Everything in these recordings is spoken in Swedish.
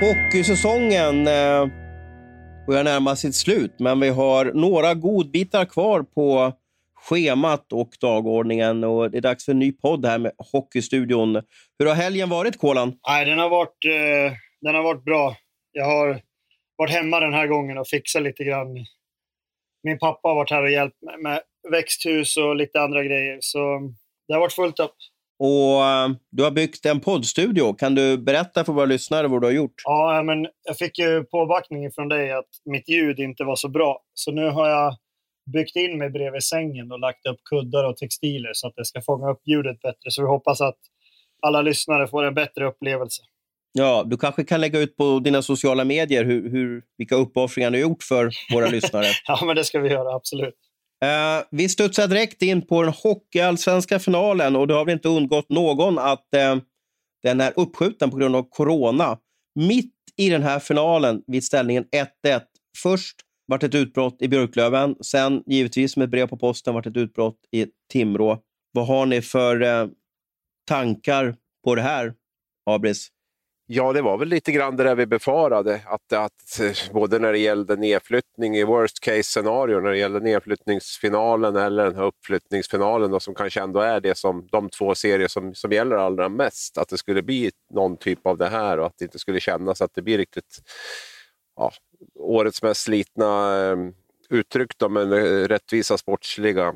Hockeysäsongen eh, börjar närma sitt slut, men vi har några godbitar kvar på schemat och dagordningen. Och det är dags för en ny podd här med Hockeystudion. Hur har helgen varit, Kolan? Nej, den har varit, eh, den har varit bra. Jag har varit hemma den här gången och fixat lite grann. Min pappa har varit här och hjälpt mig med växthus och lite andra grejer. Så det har varit fullt upp. Och eh, Du har byggt en poddstudio. Kan du berätta för våra lyssnare vad du har gjort? Ja, men jag fick ju påbackning från dig att mitt ljud inte var så bra. Så nu har jag byggt in mig bredvid sängen och lagt upp kuddar och textiler så att det ska fånga upp ljudet bättre. Så vi hoppas att alla lyssnare får en bättre upplevelse. Ja, du kanske kan lägga ut på dina sociala medier hur, hur, vilka uppoffringar du har gjort för våra lyssnare. Ja, men det ska vi göra, absolut. Eh, vi studsar direkt in på den hockeyallsvenska finalen och det har väl inte undgått någon att eh, den är uppskjuten på grund av corona. Mitt i den här finalen vid ställningen 1-1. Först vart ett utbrott i Björklöven, sen givetvis med brev på posten vart ett utbrott i Timrå. Vad har ni för eh, tankar på det här, Abris? Ja, det var väl lite grann det där vi befarade. Att, att både när det gällde nedflyttning i worst case scenario, när det gällde nedflyttningsfinalen eller den här uppflyttningsfinalen då, som kanske ändå är det som de två serier som, som gäller allra mest. Att det skulle bli någon typ av det här och att det inte skulle kännas att det blir riktigt ja, årets mest slitna eh, uttryck, då, men eh, rättvisa sportsliga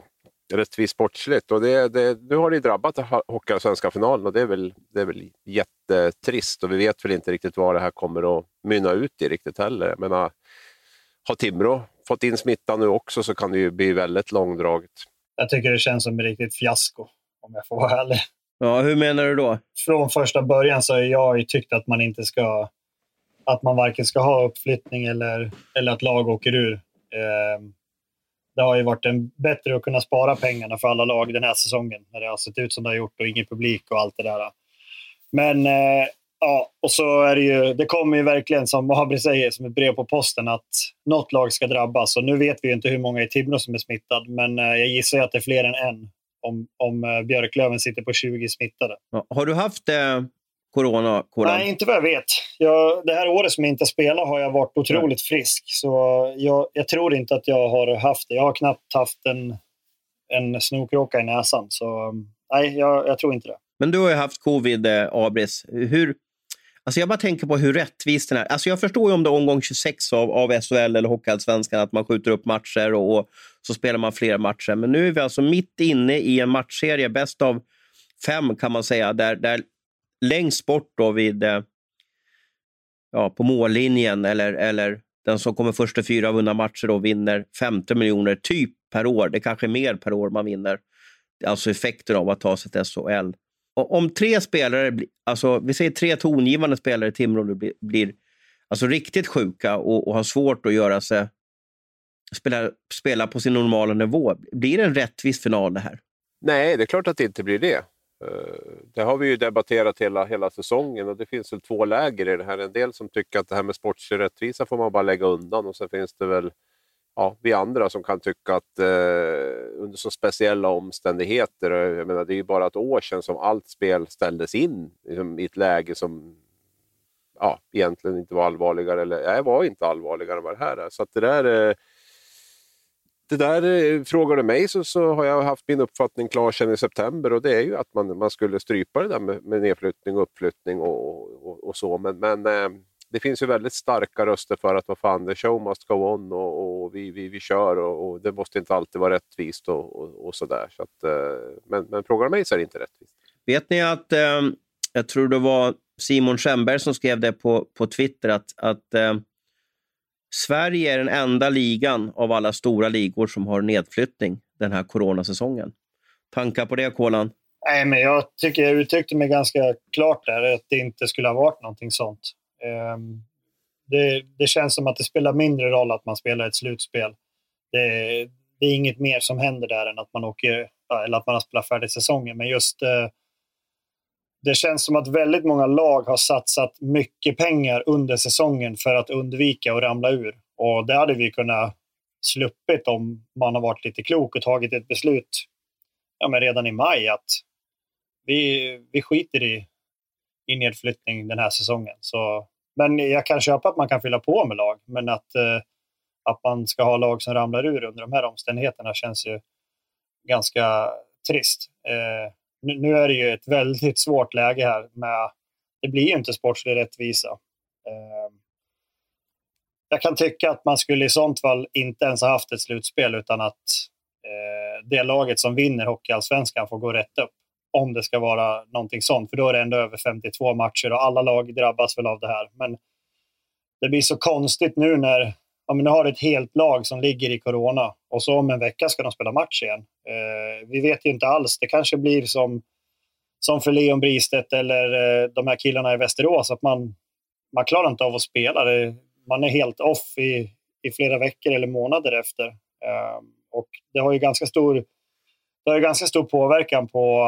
rättvist sportsligt. Och det, det, nu har det drabbat Hockeyallsvenska finalen och det är, väl, det är väl jättetrist. Och vi vet väl inte riktigt vad det här kommer att mynna ut i riktigt heller. Jag menar, har Timrå fått in smittan nu också så kan det ju bli väldigt långdraget. Jag tycker det känns som ett riktigt fiasko, om jag får vara ärlig. Ja, hur menar du då? Från första början så har jag tyckt att man inte ska att man varken ska ha uppflyttning eller, eller att lag åker ur. Eh, det har ju varit en bättre att kunna spara pengarna för alla lag den här säsongen när det har sett ut som det har gjort och ingen publik och allt det där. Men eh, ja, och så är det ju, det kommer ju verkligen som Abri säger som ett brev på posten att något lag ska drabbas. Och nu vet vi ju inte hur många i Timrå som är smittade, men eh, jag gissar att det är fler än en om, om eh, Björklöven sitter på 20 smittade. Har du haft eh, corona? Koran? Nej, inte vad jag vet. Jag, det här året som jag inte spelar har jag varit otroligt frisk. Så jag, jag, tror inte att jag har haft det. Jag har knappt haft en, en snorkråka i näsan. Så nej, jag, jag, tror inte det. Men du har ju haft covid, eh, Abris. Hur, Alltså jag bara tänker på hur rättvist den är. Alltså jag förstår ju om det är omgång 26 av, av SHL eller Hockeyallsvenskan, att man skjuter upp matcher och, och, så spelar man fler matcher. Men nu är vi alltså mitt inne i en matchserie, bäst av fem kan man säga, där, där längst bort då vid, eh, ja, på mållinjen eller, eller den som kommer först till fyra vunna matcher då vinner 50 miljoner typ per år. Det kanske är mer per år man vinner. Alltså effekten av att ta sig till SHL. Och om tre spelare, alltså vi säger tre tongivande spelare i Timrå blir, blir alltså riktigt sjuka och, och har svårt att göra sig spela, spela på sin normala nivå. Blir det en rättvis final det här? Nej, det är klart att det inte blir det. Eh, det har vi ju debatterat hela, hela säsongen och det finns väl två läger i det här. En del som tycker att det här med sportslig rättvisa får man bara lägga undan och sen finns det väl ja, vi andra som kan tycka att eh, under så speciella omständigheter, eh, jag menar, det är ju bara ett år sedan som allt spel ställdes in liksom, i ett läge som ja, egentligen inte var allvarligare, eller nej, var inte allvarligare än vad det här är. Så att det där eh, det där eh, frågar du mig så, så har jag haft min uppfattning klar sedan i september och det är ju att man, man skulle strypa det där med, med nedflyttning och uppflyttning och, och, och så. Men, men eh, det finns ju väldigt starka röster för att vad fan, the show must go on och, och vi, vi, vi kör och, och, det måste inte alltid vara rättvist och, och, och sådär. Så att, eh, men, men frågar du mig så är det inte rättvist. Vet ni att, eh, jag tror det var Simon Schemberg som skrev det på, på Twitter, att, att eh, Sverige är den enda ligan av alla stora ligor som har nedflyttning den här coronasäsongen. Tankar på det, Kolan? Nej, men jag tycker jag uttryckte mig ganska klart där, att det inte skulle ha varit någonting sånt. Um, det, det, känns som att det spelar mindre roll att man spelar ett slutspel. Det, det, är inget mer som händer där än att man åker, eller att man har spelat färdigt säsongen. Men just uh, det känns som att väldigt många lag har satsat mycket pengar under säsongen för att undvika att ramla ur. Och det hade vi kunnat sluppit om man har varit lite klok och tagit ett beslut ja, men redan i maj att vi, vi skiter i, i nedflyttning den här säsongen. Så, men jag kan köpa att man kan fylla på med lag, men att, eh, att man ska ha lag som ramlar ur under de här omständigheterna känns ju ganska trist. Eh, nu, är det ju ett väldigt svårt läge här. Med, det blir ju inte sportslig rättvisa. Eh, jag kan tycka att man skulle i sånt fall inte ens ha haft ett slutspel utan att eh, det laget som vinner Hockeyallsvenskan får gå rätt upp om det ska vara någonting sånt. För då är det ändå över 52 matcher och alla lag drabbas väl av det här. Men det blir så konstigt nu när ja, men nu har du ett helt lag som ligger i corona och så om en vecka ska de spela match igen. Eh, vi vet ju inte alls. Det kanske blir som, som för Leon Bristedt eller eh, de här killarna i Västerås, att man, man klarar inte av att spela. Det, man är helt off i, i flera veckor eller månader efter. Eh, och det har ju ganska stor, det har ju ganska stor påverkan på,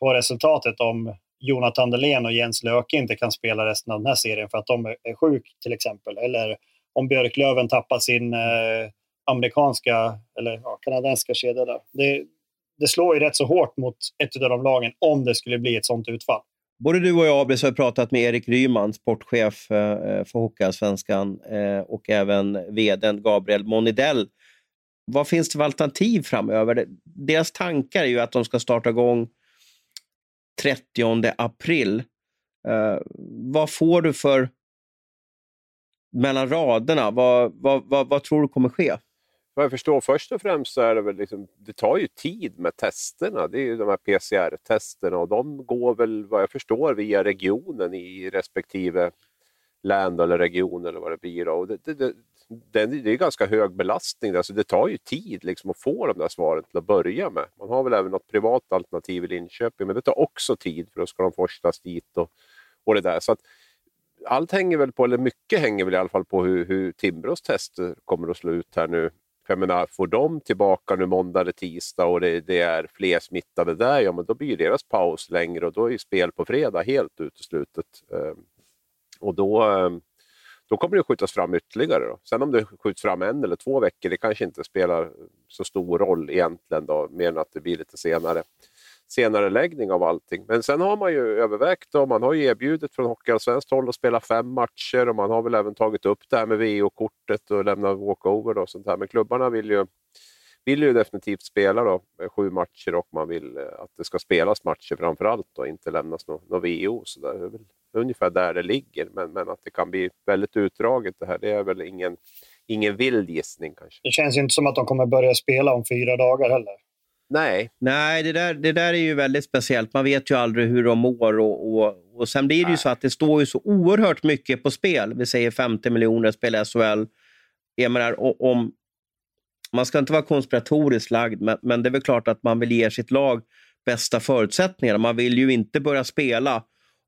på resultatet om Jonathan Dahlén och Jens Löke inte kan spela resten av den här serien för att de är sjuka till exempel. Eller om Björklöven tappar sin eh, amerikanska eller ja, kanadensiska kedja där. Det, det slår ju rätt så hårt mot ett av de lagen om det skulle bli ett sånt utfall. Både du och jag Abis, har pratat med Erik Ryman, sportchef eh, för Hockeyallsvenskan eh, och även vd Gabriel Monidell vad finns det för alternativ framöver? Deras tankar är ju att de ska starta igång 30 april. Eh, vad får du för mellan raderna? Vad, vad, vad, vad, tror du kommer ske? Vad jag förstår först och främst så är det väl liksom, det tar ju tid med testerna. Det är ju de här PCR-testerna och de går väl vad jag förstår via regionen i respektive län eller region eller vad det blir. Och det, det, det, det, det är ganska hög belastning. Alltså det tar ju tid liksom att få de där svaren till att börja med. Man har väl även något privat alternativ i Linköping, men det tar också tid för då ska de forslas dit och, och det där. Så att, allt hänger väl på, eller mycket hänger väl i alla fall på hur, hur Timbros tester kommer att slå ut här nu. För jag menar, får de tillbaka nu måndag eller tisdag och det, det, är fler smittade där, ja men då blir deras paus längre och då är spel på fredag helt uteslutet. Ehm, och då, ehm, då kommer det skjutas fram ytterligare. Då. Sen om det skjuts fram en eller två veckor, det kanske inte spelar så stor roll egentligen, då, mer än att det blir lite senare senare läggning av allting. Men sen har man ju övervägt och man har ju erbjudit från Hockeyallsvenskt håll att spela fem matcher och man har väl även tagit upp det här med VO-kortet och lämna walkover och sånt där. Men klubbarna vill ju, vill ju definitivt spela då, eh, sju matcher och man vill eh, att det ska spelas matcher framför allt och inte lämnas något no VO. Så där. Det är väl ungefär där det ligger. Men, men att det kan bli väldigt utdraget det här, det är väl ingen, ingen vild gissning kanske. Det känns ju inte som att de kommer börja spela om fyra dagar heller. Nej. Nej, det där, det där är ju väldigt speciellt. Man vet ju aldrig hur de mår. Och, och, och sen blir det Nej. ju så att det står ju så oerhört mycket på spel. Vi säger 50 miljoner spel i SHL. Jag menar, om, man ska inte vara konspiratoriskt lagd, men, men det är väl klart att man vill ge sitt lag bästa förutsättningar. Man vill ju inte börja spela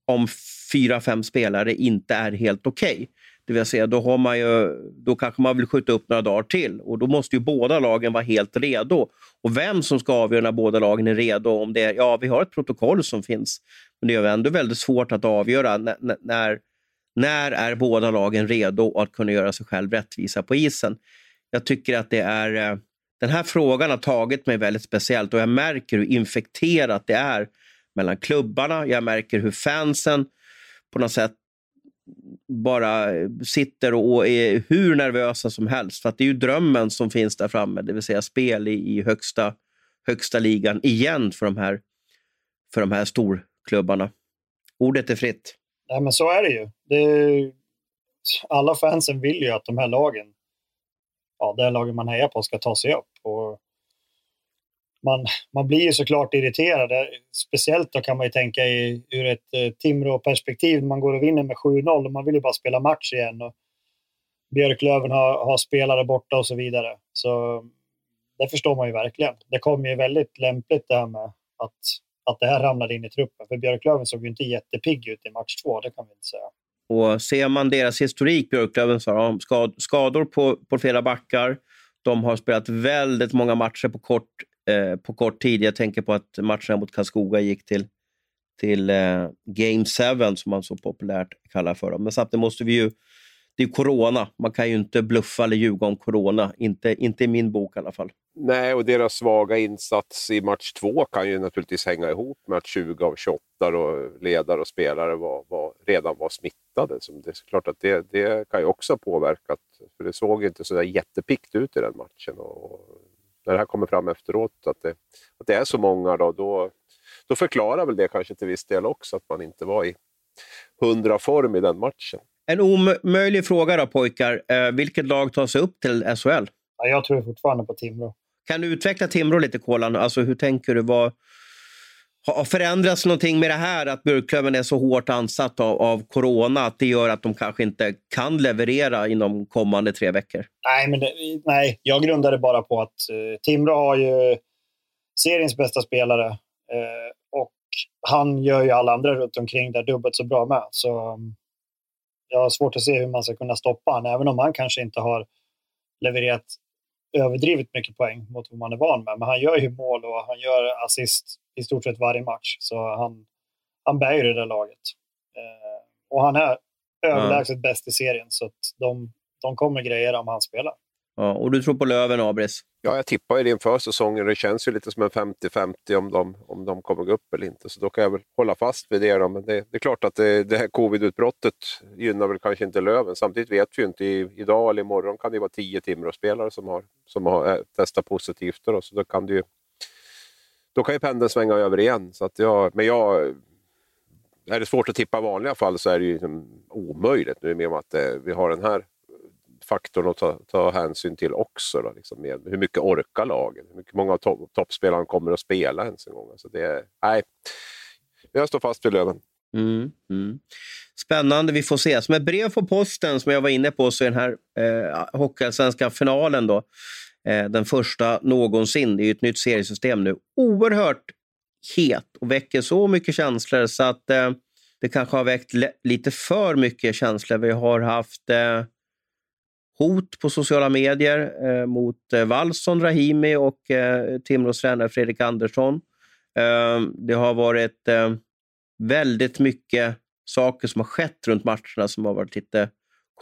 om fyra, fem spelare inte är helt okej. Okay. Det vill säga, då, har man ju, då kanske man vill skjuta upp några dagar till och då måste ju båda lagen vara helt redo. Och vem som ska avgöra när båda lagen är redo, om det är, ja, vi har ett protokoll som finns, men det är ändå väldigt svårt att avgöra när, när, när är båda lagen redo att kunna göra sig själv rättvisa på isen. Jag tycker att det är, eh, den här frågan har tagit mig väldigt speciellt och jag märker hur infekterat det är mellan klubbarna. Jag märker hur fansen på något sätt bara sitter och är hur nervösa som helst. För att det är ju drömmen som finns där framme, det vill säga spel i, i högsta, högsta ligan igen för de här, för de här storklubbarna. Ordet är fritt. Ja, men så är det ju. Det är, alla fansen vill ju att de här lagen, ja, det lagen man hejar på ska ta sig upp. Och man, man blir ju såklart irriterad. Speciellt då kan man ju tänka i, ur ett eh, Timrå-perspektiv. Man går och vinner med 7-0 och man vill ju bara spela match igen. Och Björklöven har, har spelare borta och så vidare. Så det förstår man ju verkligen. Det kom ju väldigt lämpligt det här med att, att det här ramlade in i truppen. För Björklöven såg ju inte jättepigg ut i match två, det kan vi inte säga. Och ser man deras historik, Björklöven, så har de skador på, på flera backar. De har spelat väldigt många matcher på kort, eh, på kort tid. Jag tänker på att matcherna mot Karlskoga gick till, till eh, Game 7, som man så populärt kallar för dem. Men samtidigt måste vi ju... Det är corona. Man kan ju inte bluffa eller ljuga om corona. Inte, inte i min bok i alla fall. Nej, och deras svaga insats i match två kan ju naturligtvis hänga ihop med att 20 av 28 då, ledare och spelare var, var, redan var smittade. Så det är klart att det, det kan ju också ha påverkat, för det såg inte så där jättepikt ut i den matchen. Och när det här kommer fram efteråt, att det, att det är så många, då, då, då förklarar väl det kanske till viss del också att man inte var i hundra form i den matchen. En omöjlig fråga då pojkar. Eh, vilket lag tar sig upp till SHL? Ja, jag tror fortfarande på Timrå. Kan du utveckla Timrå lite, Kolan? Alltså, hur tänker du? Vad, har förändrats någonting med det här att Björklöven är så hårt ansatt av, av corona att det gör att de kanske inte kan leverera inom kommande tre veckor? Nej, men det, nej jag grundar det bara på att uh, Timrå har ju seriens bästa spelare uh, och han gör ju alla andra runt omkring där dubbelt så bra med. Så um, jag har svårt att se hur man ska kunna stoppa honom, även om han kanske inte har levererat överdrivet mycket poäng mot vad man är van med. Men han gör ju mål och han gör assist i stort sett varje match. Så han, han bär ju det där laget. Eh, och han är överlägset mm. bäst i serien, så att de, de kommer grejer om han spelar. Ja, och du tror på Löven, Abris? Ja, jag tippar ju det inför säsongen. Det känns ju lite som en 50-50 om de, om de kommer gå upp eller inte. Så då kan jag väl hålla fast vid det. Då. Men det, det är klart att det, det här covid-utbrottet gynnar väl kanske inte Löven. Samtidigt vet vi ju inte. I, idag eller imorgon kan det vara tio Timrå-spelare som har, som har äh, testat positivt. Då, så då kan det ju, då kan ju pendeln svänga över igen. Så att jag, men jag, är det svårt att tippa i vanliga fall så är det ju liksom omöjligt nu med att eh, vi har den här faktorn att ta, ta hänsyn till också. Då, liksom med hur mycket orkar lagen? Hur mycket många av to toppspelarna kommer att spela ens en gång? Alltså det, nej, jag står fast vid Löven. Mm, mm. Spännande, vi får se. Som ett brev på posten, som jag var inne på, så är den här eh, Hockeyallsvenska finalen då, Eh, den första någonsin. Det är ju ett nytt seriesystem nu. Oerhört het och väcker så mycket känslor så att eh, det kanske har väckt lite för mycket känslor. Vi har haft eh, hot på sociala medier eh, mot eh, Wallson Rahimi och eh, Timrås tränare Fredrik Andersson. Eh, det har varit eh, väldigt mycket saker som har skett runt matcherna som har varit lite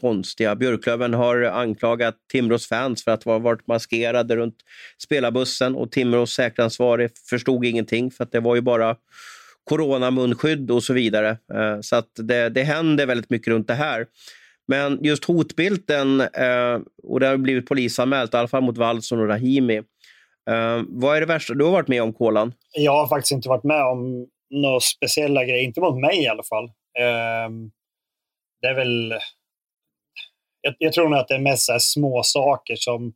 konstiga. Björklöven har anklagat Timrås fans för att ha varit maskerade runt spelarbussen och Timrås säkransvarig förstod ingenting för att det var ju bara coronamunskydd och så vidare. Eh, så att det, det händer väldigt mycket runt det här. Men just hotbilden, eh, och det har blivit polisanmält, i alla fall mot Wallson och Rahimi. Eh, vad är det värsta du har varit med om, Kolan? Jag har faktiskt inte varit med om några speciella grejer, inte mot mig i alla fall. Det är väl... Jag, jag tror nog att det är mest så små saker som...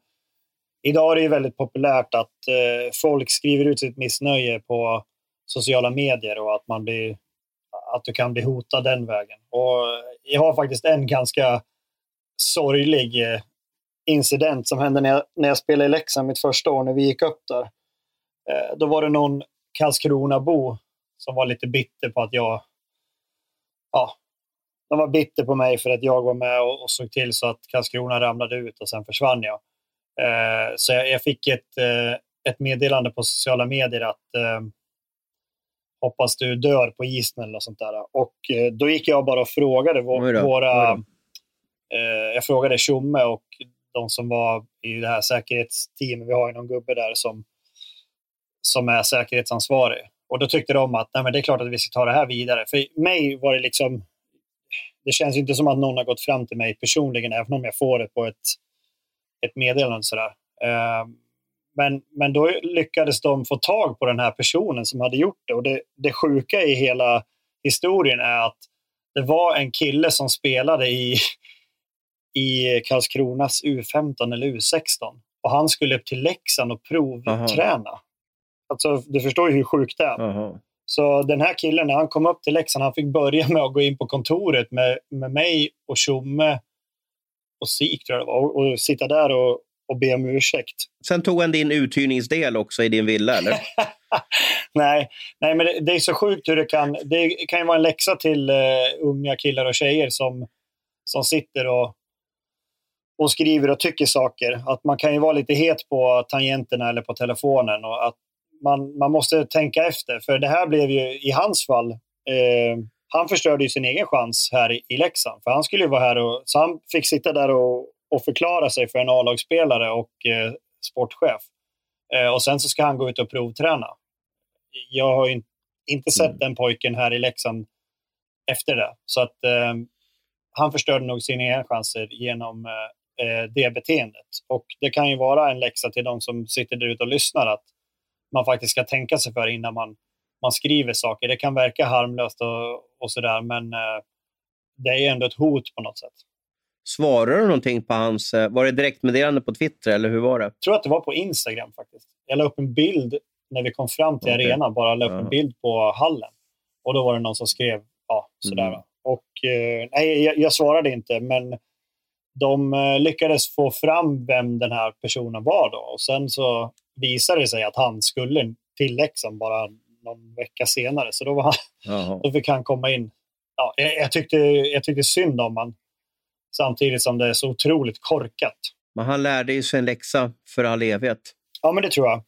Idag är det ju väldigt populärt att eh, folk skriver ut sitt missnöje på sociala medier och att man blir att du kan bli hotad den vägen. Och jag har faktiskt en ganska sorglig eh, incident som hände när jag, när jag spelade i Leksand mitt första år när vi gick upp där. Eh, då var det någon Karlskronabo som var lite bitter på att jag... Ja, de var bitter på mig för att jag var med och, och såg till så att Karlskrona ramlade ut och sen försvann jag. Eh, så jag, jag fick ett, eh, ett meddelande på sociala medier att eh, hoppas du dör på isen eller sånt där. Och eh, då gick jag bara och frågade vår, våra... Eh, jag frågade Tjomme och de som var i det här säkerhetsteamet. Vi har ju någon gubbe där som, som är säkerhetsansvarig. Och då tyckte de att Nej, men det är klart att vi ska ta det här vidare. För mig var det liksom... Det känns inte som att någon har gått fram till mig personligen, även om jag får det på ett, ett meddelande. Sådär. Uh, men, men då lyckades de få tag på den här personen som hade gjort det. Och det, det sjuka i hela historien är att det var en kille som spelade i, i Karlskronas U15 eller U16. Och han skulle upp till Leksand och provträna. Alltså, du förstår ju hur sjukt det är. Aha. Så den här killen, när han kom upp till Leksand, han fick börja med att gå in på kontoret med, med mig och Tjomme och Sik, tror jag det var, och, och sitta där och, och be om ursäkt. Sen tog han din uthyrningsdel också i din villa, eller? nej, nej, men det, det, är så sjukt hur det kan... Det kan ju vara en läxa till uh, unga killar och tjejer som, som sitter och, och skriver och tycker saker. Att man kan ju vara lite het på tangenterna eller på telefonen. Och att man, man måste tänka efter. För det här blev ju i hans fall... Eh, han förstörde ju sin egen chans här i, i Leksand. För han skulle ju vara här och... Så han fick sitta där och, och förklara sig för en A-lagsspelare och eh, sportchef. Eh, och sen så ska han gå ut och provträna. Jag har in, inte sett mm. den pojken här i Leksand efter det. Så att eh, han förstörde nog sina egna chanser genom eh, eh, det beteendet. Och det kan ju vara en läxa till de som sitter där ute och lyssnar att man faktiskt ska tänka sig för innan man, man skriver saker. Det kan verka harmlöst och, och sådär, men eh, det är ändå ett hot på något sätt. Svarade du någonting på hans... Eh, var det direktmeddelande på Twitter eller hur var det? Jag tror att det var på Instagram faktiskt. Jag la upp en bild när vi kom fram till okay. arenan, bara la upp en bild på hallen. Och då var det någon som skrev ja, sådär. Mm. Och, eh, nej, jag, jag, svarade inte, men de eh, lyckades få fram vem den här personen var. Då. Och Sen så visade det sig att han skulle till Leksand bara någon vecka senare. Så då, var han, då fick han komma in. Ja, jag, jag, tyckte, jag tyckte synd om honom. Samtidigt som det är så otroligt korkat. Men han lärde ju sig en läxa för all evighet. Ja, men det tror jag.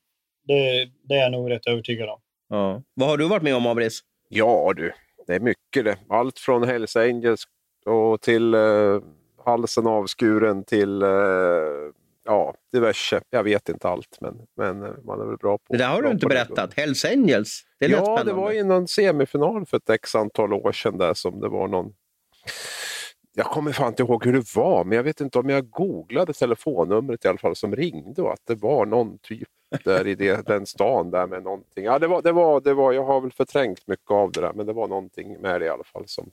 Det, det är jag nog rätt övertygad om. Ja. Vad har du varit med om, Abris? Ja du, det är mycket det. Allt från Hells Angels och till eh, halsen avskuren till eh, ja, diverse. Jag vet inte allt, men, men man är väl bra på det. där har du inte berättat. Hells Angels? Det ja, spännande. det var i någon semifinal för ett x antal år sedan där som det var någon jag kommer fan inte ihåg hur det var, men jag vet inte om jag googlade telefonnumret i alla fall som ringde och att det var någon typ där i det, den stan där med någonting. Ja, det var, det var, det var, jag har väl förträngt mycket av det där, men det var någonting med det i alla fall som,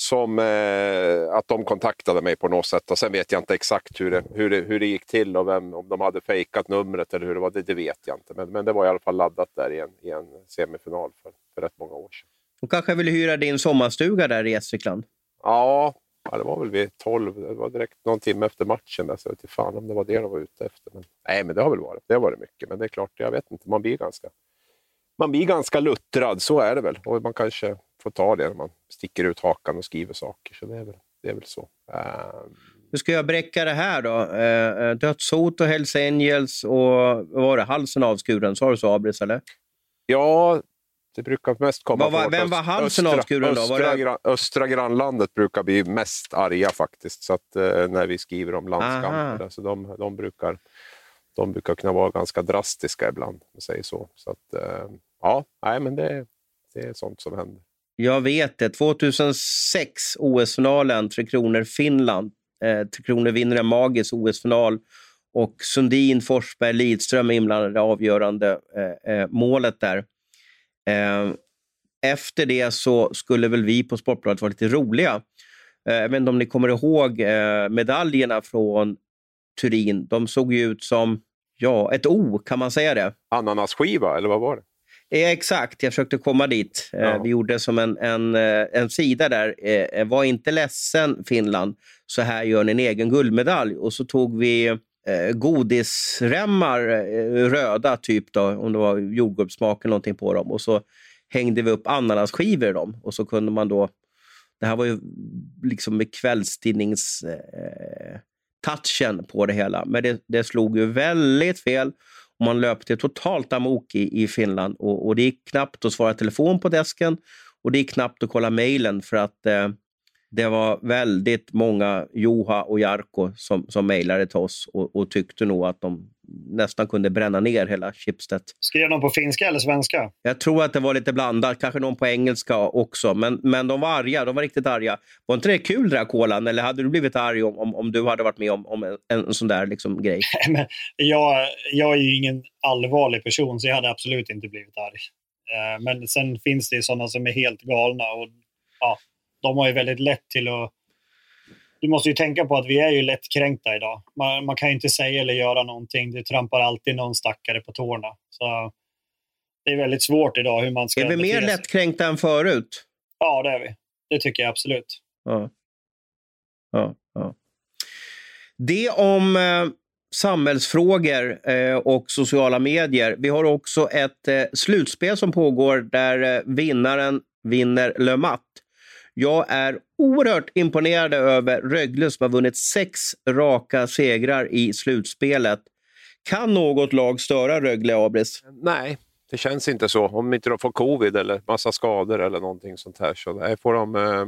som eh, att de kontaktade mig på något sätt. Och Sen vet jag inte exakt hur det, hur det, hur det gick till och vem, om de hade fejkat numret eller hur det var. Det, det vet jag inte. Men, men det var i alla fall laddat där i en, i en semifinal för, för rätt många år sedan. De kanske vill hyra din sommarstuga där i Gästrikland? Ja, ja, det var väl vid 12. Det var direkt någon timme efter matchen. Där, så jag vet inte fan om det var det de var ute efter. Men, nej, men det har väl varit. Det har varit mycket. Men det är klart, jag vet inte. Man blir ganska, man blir ganska luttrad. Så är det väl. Och man kanske får ta det när man sticker ut hakan och skriver saker. Så det är väl, det är väl så. Um... Hur ska jag bräcka det här då? Eh, dödshot och Hells Angels och vad var det, halsen avskuren. Sa du så, Abris? Eller? Ja, det brukar mest komma var, Vem var halsen östra, avskuren då? Östra, det... östra grannlandet brukar bli mest arga faktiskt, så att, eh, när vi skriver om landskamper. Så de, de, brukar, de brukar kunna vara ganska drastiska ibland, om man säger så. så att, eh, ja, nej, men det, det är sånt som händer. Jag vet det. 2006, OS-finalen, Tre Kronor-Finland. Eh, Tre Kronor vinner en magisk OS-final och Sundin, Forsberg, Lidström är inblandade i det avgörande eh, eh, målet där. Eh, efter det så skulle väl vi på Sportbladet vara lite roliga. Eh, jag vet inte om ni kommer ihåg eh, medaljerna från Turin. De såg ju ut som ja, ett O, kan man säga det? Ananasskiva, eller vad var det? Exakt, jag försökte komma dit. Ja. Vi gjorde som en, en, en sida där. Var inte ledsen Finland, så här gör ni en egen guldmedalj. Och så tog vi eh, godisremmar, eh, röda typ, då, om det var jordgubbssmak eller någonting på dem. Och så hängde vi upp ananasskivor i dem. Och så kunde man då... Det här var ju liksom med kvällstidnings... Eh, touchen på det hela. Men det, det slog ju väldigt fel. Och man löpte totalt amok i, i Finland. Och, och det gick knappt att svara telefon på desken. Och det gick knappt att kolla mejlen för att eh, det var väldigt många Joha och Jarko som, som mejlade till oss och, och, tyckte nog att de nästan kunde bränna ner hela Schibsted. Skrev de på finska eller svenska? Jag tror att det var lite blandat, kanske någon på engelska också. Men, men de var arga, de var riktigt arga. Var inte det kul det där kolan? Eller hade du blivit arg om, om, om du hade varit med om, om en, en sån där liksom, grej? men jag, jag är ju ingen allvarlig person så jag hade absolut inte blivit arg. Eh, men sen finns det ju sådana som är helt galna. Och, ja, de har ju väldigt lätt till att... Du måste ju tänka på att vi är ju lättkränkta idag. Man, man kan ju inte säga eller göra någonting. Det trampar alltid någon stackare på tårna. Så det är väldigt svårt idag hur man ska... Är vi mer lättkränkta än förut? Ja, det är vi. Det tycker jag absolut. Ja. Ja, ja. Det om eh, samhällsfrågor eh, och sociala medier. Vi har också ett eh, slutspel som pågår där eh, vinnaren vinner Le Mat. Jag är oerhört imponerad över Rögle som har vunnit sex raka segrar i slutspelet. Kan något lag störa Rögle, Abris? Nej, det känns inte så. Om inte de får covid eller massa skador eller någonting sånt här. Så nej, får, de, eh,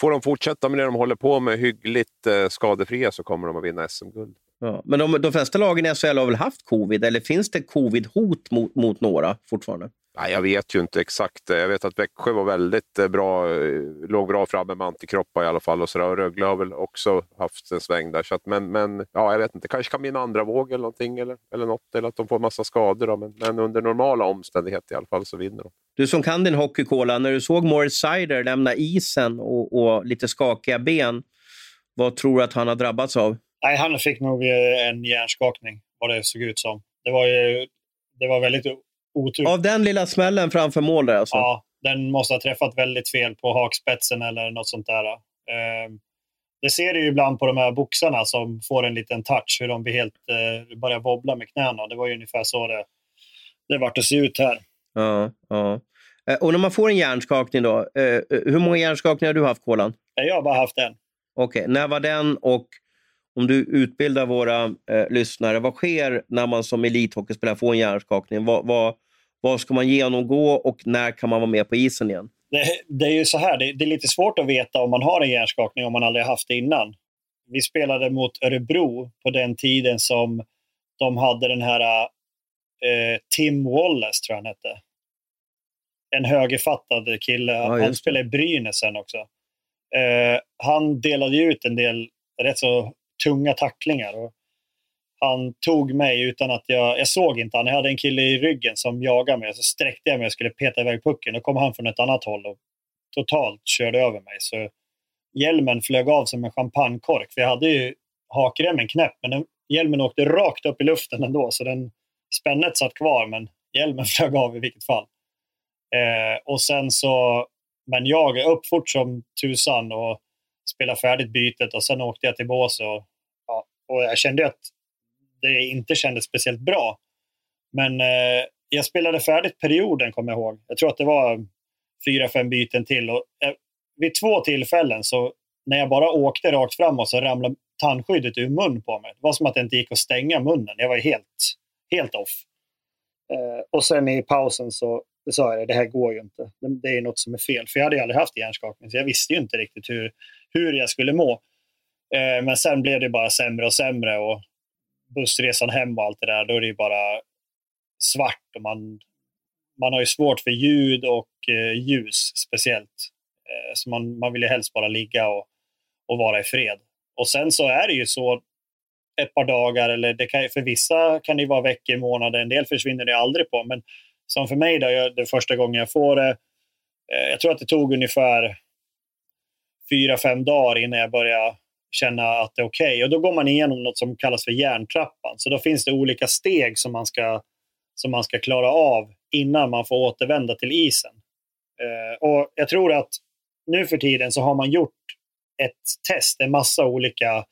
får de fortsätta med det de håller på med hyggligt eh, skadefria så kommer de att vinna SM-guld. Ja, men de, de flesta lagen i SHL har väl haft covid, eller finns det covid-hot mot, mot några fortfarande? Nej, jag vet ju inte exakt. Jag vet att Växjö var väldigt eh, bra, eh, låg bra framme med antikroppar i alla fall. Och, så där. och Rögle har väl också haft en sväng där. Så att, men, men ja, jag vet inte, kanske kan bli en andra våg eller någonting. Eller, eller något, eller att de får massa skador. Då. Men, men under normala omständigheter i alla fall så vinner de. Du som kan din hockeykola, när du såg Morris Sider lämna isen och, och lite skakiga ben, vad tror du att han har drabbats av? Nej, han fick nog eh, en hjärnskakning, vad det såg ut som. Det var, ju, det var väldigt otur. Av den lilla smällen framför mål där alltså? Ja, den måste ha träffat väldigt fel på hakspetsen eller något sånt där. Ehm, det ser du ju ibland på de här boxarna som får en liten touch, hur de blir helt, eh, börjar wobbla med knäna. Det var ju ungefär så det, det vart att se ut här. Ja, ja. Eh, och när man får en hjärnskakning då, hur många hjärnskakningar har du haft, Kolan? Jag har bara haft en. Okej, okay. när var den och om du utbildar våra eh, lyssnare, vad sker när man som elithockeyspelare får en hjärnskakning? Vad, vad, vad ska man genomgå och när kan man vara med på isen igen? Det, det är ju så här, det, det, är lite svårt att veta om man har en hjärnskakning om man aldrig haft det innan. Vi spelade mot Örebro på den tiden som de hade den här eh, Tim Wallace, tror jag han hette. En högerfattad kille. Ja, han spelade i Brynäs sen också. Eh, han delade ut en del rätt så tunga tacklingar. Och han tog mig utan att jag... Jag såg inte han. Jag hade en kille i ryggen som jagade mig. Så sträckte jag mig och skulle peta iväg pucken. Då kom han från ett annat håll och totalt körde över mig. Så hjälmen flög av som en champagnekork. För jag hade ju hakremmen knäpp, men den, hjälmen åkte rakt upp i luften ändå. Så den, spännet satt kvar, men hjälmen flög av i vilket fall. Eh, och sen så... Men jag upp fort som tusan och spelade färdigt bytet och sen åkte jag till bås och, ja, och jag kände att det inte kändes speciellt bra. Men eh, jag spelade färdigt perioden, kommer jag ihåg. Jag tror att det var fyra, fem byten till. Och, eh, vid två tillfällen, så när jag bara åkte rakt framåt, så ramlade tandskyddet ur mun på mig. Det var som att det inte gick att stänga munnen. Jag var helt, helt off. Eh, och sen i pausen så sa jag det, det här går ju inte. Det, är något som är fel. För jag hade aldrig haft hjärnskakning, så jag visste ju inte riktigt hur, hur jag skulle må. Eh, men sen blev det bara sämre och sämre. Och bussresan hem och allt det där, då är det ju bara svart. Och man, man har ju svårt för ljud och eh, ljus speciellt. Eh, så man, man vill ju helst bara ligga och, och vara i fred. Och sen så är det ju så ett par dagar, eller det kan, för vissa kan det vara veckor, månader, en del försvinner det aldrig på. Men som för mig, då, jag, det första gången jag får det, eh, jag tror att det tog ungefär fyra, fem dagar innan jag började känna att det är okej. Okay. Och då går man igenom något som kallas för järntrappan. Så då finns det olika steg som man ska, som man ska klara av innan man får återvända till isen. Eh, och Jag tror att nu för tiden så har man gjort ett test, en massa olika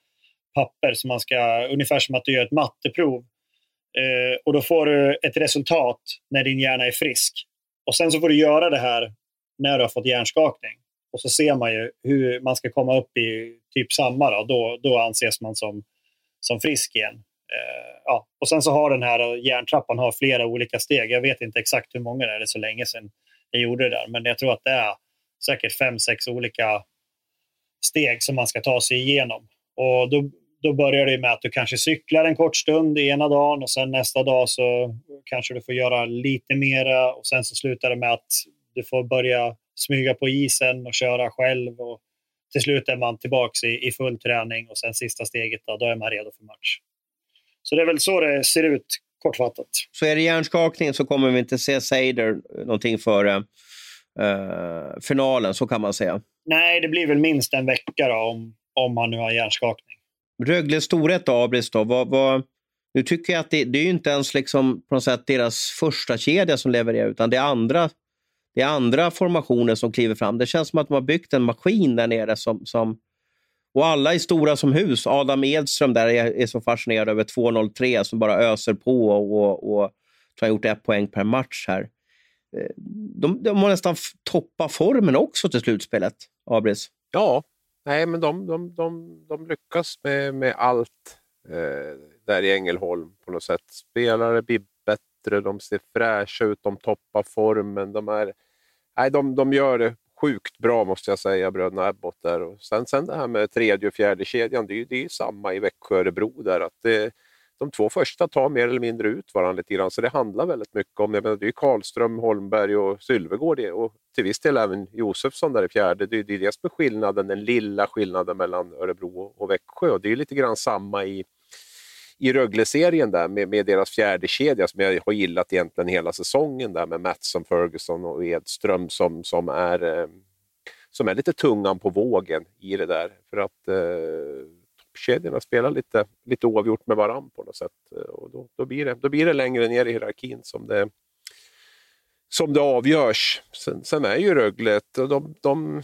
papper som man ska, ungefär som att du gör ett matteprov. Eh, och då får du ett resultat när din hjärna är frisk. Och sen så får du göra det här när du har fått hjärnskakning. Och så ser man ju hur man ska komma upp i typ samma. Då, då, då anses man som, som frisk igen. Eh, ja. Och sen så har den här järntrappan har flera olika steg. Jag vet inte exakt hur många det är, det är så länge sedan jag gjorde det där. Men jag tror att det är säkert fem, sex olika steg som man ska ta sig igenom. Och då, då börjar det med att du kanske cyklar en kort stund ena dagen och sen nästa dag så kanske du får göra lite mera och sen så slutar det med att du får börja smyga på isen och köra själv. Och till slut är man tillbaka i, i full träning och sen sista steget, då, då är man redo för match. Så det är väl så det ser ut kortfattat. Så är det hjärnskakning så kommer vi inte se Seider någonting före uh, finalen, så kan man säga? Nej, det blir väl minst en vecka då, om, om han nu har hjärnskakning. Rögle storhet Abris då, vad, vad, nu tycker jag att det, det är ju inte ens liksom på något sätt deras första kedja som levererar, utan det är andra det är andra formationer som kliver fram. Det känns som att de har byggt en maskin där nere som, som Och alla är stora som hus. Adam Edström där är, är så fascinerad över 2.03 som bara öser på och, och, och har gjort ett poäng per match här. Eh, de, de har nästan toppat formen också till slutspelet, Abris. Ja, nej, men de, de, de, de lyckas med, med allt eh, där i Ängelholm på något sätt. Spelare blir bättre, de ser fräscha ut, de toppar formen. De, är, nej, de, de gör det sjukt bra måste jag säga, bröderna Abbott. Där. Och sen, sen det här med tredje och fjärde kedjan, det är ju det är samma i Växjö och Örebro. Där, att det, de två första tar mer eller mindre ut varandra lite grann, så det handlar väldigt mycket om Jag menar, det är Karlström, Holmberg och Sylvegård och till viss del även Josefsson där i fjärde. Det är det som är skillnaden, den lilla skillnaden mellan Örebro och Växjö. Och det är lite grann samma i, i Rögle-serien där med, med deras fjärde kedja som jag har gillat egentligen hela säsongen där med Mattsson, Ferguson och Edström som, som är eh, som är lite tungan på vågen i det där. För att eh, toppkedjorna spelar lite, lite oavgjort med varandra på något sätt. Och då, då, blir det, då blir det längre ner i hierarkin som det, som det avgörs. Sen, sen är ju Rögle, de, de,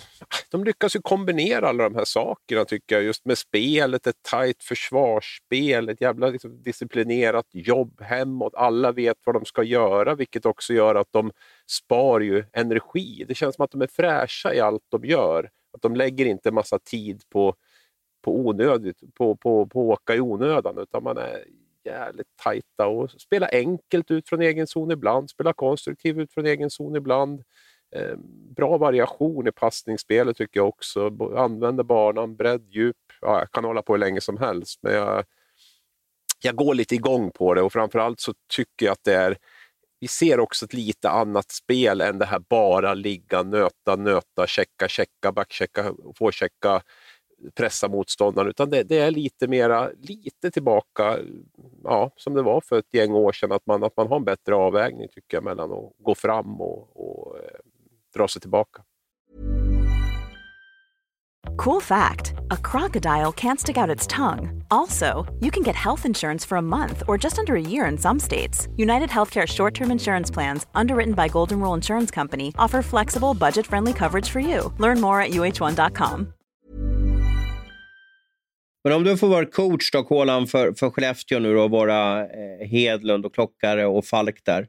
de lyckas ju kombinera alla de här sakerna tycker jag. Just med spelet, ett tajt försvarsspel, ett jävla liksom, disciplinerat jobb hemåt. Alla vet vad de ska göra, vilket också gör att de spar ju energi. Det känns som att de är fräscha i allt de gör. Att de lägger inte massa tid på på onödigt, på, på, på åka i onödan, utan man är jävligt tajta och spela enkelt ut från egen zon ibland, spela konstruktivt ut från egen zon ibland. Eh, bra variation i passningsspelet tycker jag också. Använder banan, bredd, djup. Ja, jag kan hålla på hur länge som helst, men jag, jag går lite igång på det och framförallt så tycker jag att det är vi ser också ett lite annat spel än det här bara ligga, nöta, nöta, checka, checka, backchecka, forechecka pressa motståndaren, utan det, det, är lite mera, lite tillbaka, ja, som det var för ett gäng år sedan, att man, att man har en bättre avvägning tycker jag mellan att gå fram och, och eh, dra sig tillbaka. Cool fact a crocodile can't stick out its tongue. Also, you can get health insurance for a month or just under a year in some states. United Healthcare short term insurance plans, underwritten by Golden Rule Insurance Company, offer flexible, budget friendly coverage for you. Learn more at uh1.com. Men om du får vara coach då, Kolan, för, för Skellefteå nu då, våra eh, Hedlund och Klockare och Falk där.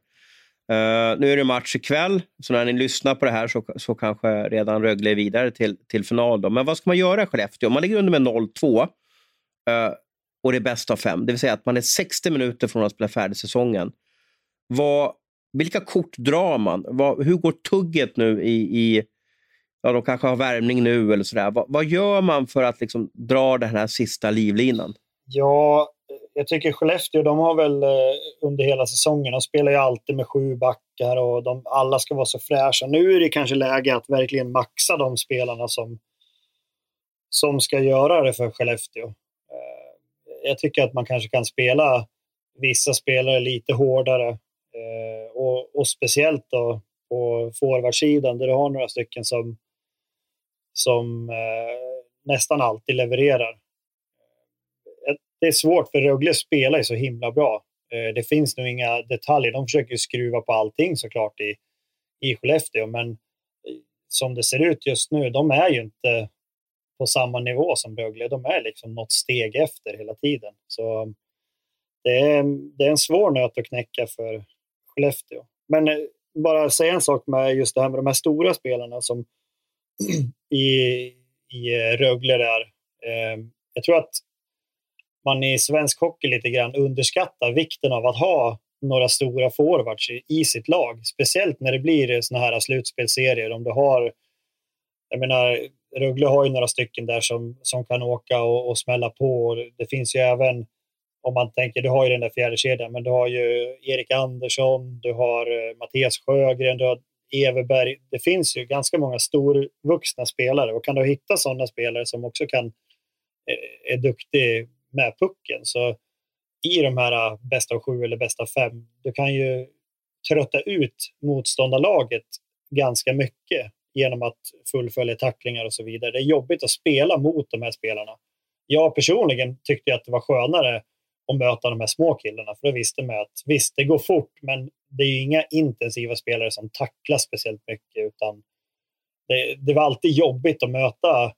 Uh, nu är det match ikväll, så när ni lyssnar på det här så, så kanske redan Rögle är vidare till, till final. Då. Men vad ska man göra i Skellefteå? Man ligger under med 0-2 uh, eh, och det är bäst av fem. Det vill säga att man är 60 minuter från att spela färdig säsongen. Vad, vilka kort drar man? Vad, hur går tugget nu i, i ja, de kanske har värmning nu eller sådär. Vad, vad gör man för att liksom dra den här sista livlinan? Ja, jag tycker Skellefteå, de har väl eh, under hela säsongen, de spelar ju alltid med sju backar och de, alla ska vara så fräscha. Nu är det kanske läge att verkligen maxa de spelarna som, som ska göra det för Skellefteå. Eh, jag tycker att man kanske kan spela vissa spelare lite hårdare eh, och, och speciellt då på forwardsidan där du har några stycken som som eh, nästan alltid levererar. Eh, det är svårt för Rögle spelar ju så himla bra. Eh, det finns nog inga detaljer. De försöker skruva på allting såklart i, i Skellefteå, men eh, som det ser ut just nu, de är ju inte på samma nivå som Rögle. De är liksom något steg efter hela tiden. Så det är, det är en svår nöt att knäcka för Skellefteå. Men eh, bara säga en sak med just det här med de här stora spelarna som i, i eh, Rögle där. Eh, jag tror att man i svensk hockey lite grann underskattar vikten av att ha några stora forwards i, i sitt lag. Speciellt när det blir såna här slutspelserier. Om du har, jag menar, Rögle har ju några stycken där som, som kan åka och, och smälla på. Det finns ju även, om man tänker, du har ju den där fjärde kedjan, men du har ju Erik Andersson, du har eh, Mattias Sjögren, du har Everberg. Det finns ju ganska många storvuxna spelare och kan du hitta sådana spelare som också kan eh, är duktig med pucken så i de här ah, bästa av sju eller bästa av fem, du kan ju trötta ut motståndarlaget ganska mycket genom att fullfölja tacklingar och så vidare. Det är jobbigt att spela mot de här spelarna. Jag personligen tyckte att det var skönare att möta de här små killarna, för då visste man att visst, det går fort, men det är inga intensiva spelare som tacklar speciellt mycket, utan det, det var alltid jobbigt att möta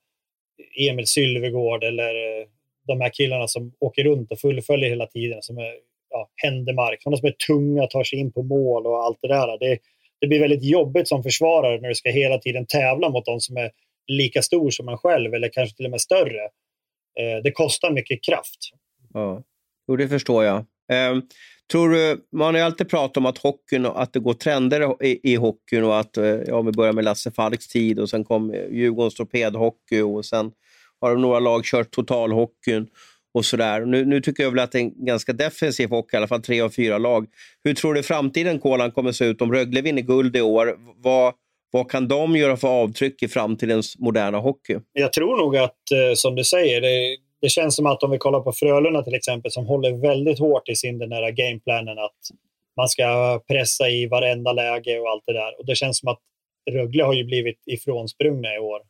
Emil Sylvegård eller eh, de här killarna som åker runt och fullföljer hela tiden. Som är ja, Händemark, sådana som är tunga, tar sig in på mål och allt det där. Det, det blir väldigt jobbigt som försvarare när du ska hela tiden tävla mot de som är lika stor som man själv eller kanske till och med större. Eh, det kostar mycket kraft. Ja, jo, det förstår jag. Eh, tror du, man har ju alltid pratat om att, hockeyn, att det går trender i, i hockeyn och att, eh, ja, om vi börjar med Lasse Falks tid och sen kom eh, Djurgårdens torpedhockey och sen har några lag kört totalhockeyn och sådär. Nu, nu tycker jag väl att det är en ganska defensiv hockey, i alla fall tre av fyra lag. Hur tror du framtiden, Kolan, kommer se ut om Rögle vinner guld i år? Vad, vad kan de göra för avtryck i framtidens moderna hockey? Jag tror nog att, eh, som du säger, det, det känns som att om vi kollar på Frölunda till exempel, som håller väldigt hårt i sin den där gameplanen att man ska pressa i varenda läge och allt det där. Och det känns som att Rögle har ju blivit ifrånsprungna i år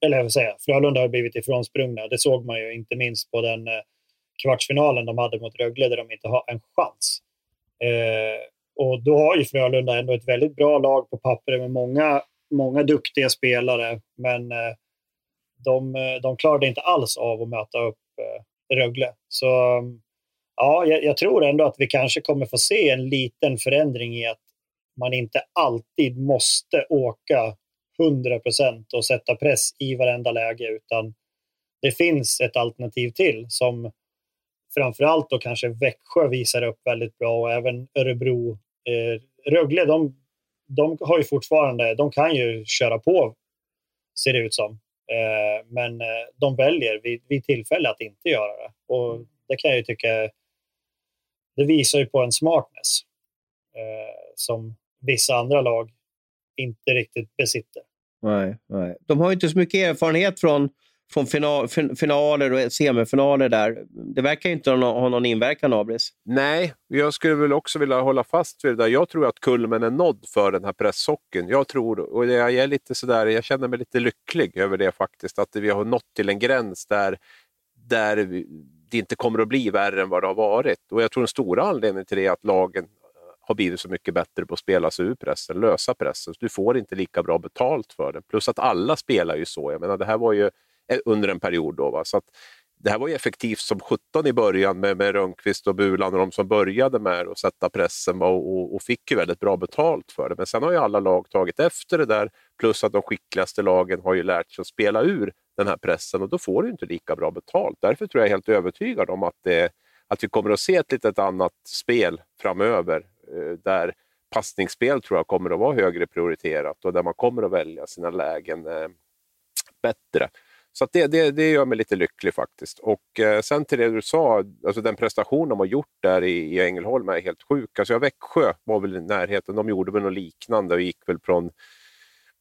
eller jag vill säga, Frölunda har blivit ifrånsprungna. Det såg man ju inte minst på den eh, kvartsfinalen de hade mot Rögle där de inte har en chans. Eh, och då har ju Frölunda ändå ett väldigt bra lag på pappret med många, många duktiga spelare. Men eh, de, eh, de klarade inte alls av att möta upp eh, Rögle. Så ja, jag, jag, tror ändå att vi kanske kommer få se en liten förändring i att man inte alltid måste åka 100 procent och sätta press i varenda läge, utan det finns ett alternativ till som framförallt då kanske Växjö visar upp väldigt bra och även Örebro. Eh, Rögle, de, de har ju fortfarande, de kan ju köra på, ser det ut som. Eh, men eh, de väljer vid, vid tillfälle att inte göra det. Och det kan jag ju tycka, det visar ju på en smartness eh, som vissa andra lag inte riktigt besitter. Nej, nej. De har inte så mycket erfarenhet från, från final, finaler och semifinaler där. Det verkar inte ha någon inverkan, Abris. Nej, jag skulle väl också vilja hålla fast vid det där. Jag tror att kulmen är nådd för den här presshockeyn. Jag tror, och jag är lite sådär, jag känner mig lite lycklig över det faktiskt, att vi har nått till en gräns där, där det inte kommer att bli värre än vad det har varit. Och jag tror den stora anledningen till det är att lagen har blivit så mycket bättre på att spela sig ur pressen, lösa pressen. Så du får inte lika bra betalt för det. Plus att alla spelar ju så. Jag menar, det här var ju Eh, under en period då. Va? Så att det här var ju effektivt som 17 i början med, med Rönnqvist och Bulan och de som började med att sätta pressen och, och, och, fick ju väldigt bra betalt för det. Men sen har ju alla lag tagit efter det där, plus att de skickligaste lagen har ju lärt sig att spela ur den här pressen och då får du inte lika bra betalt. Därför tror jag helt övertygad om att, det, att vi kommer att se ett litet annat spel framöver eh, där passningsspel tror jag kommer att vara högre prioriterat och där man kommer att välja sina lägen bättre. Så det, det, det gör mig lite lycklig faktiskt. Och eh, sen till det du sa, alltså den prestation de har gjort där i, i Ängelholm är helt sjuk. Alltså, Växjö var väl i närheten, de gjorde väl något liknande och gick väl från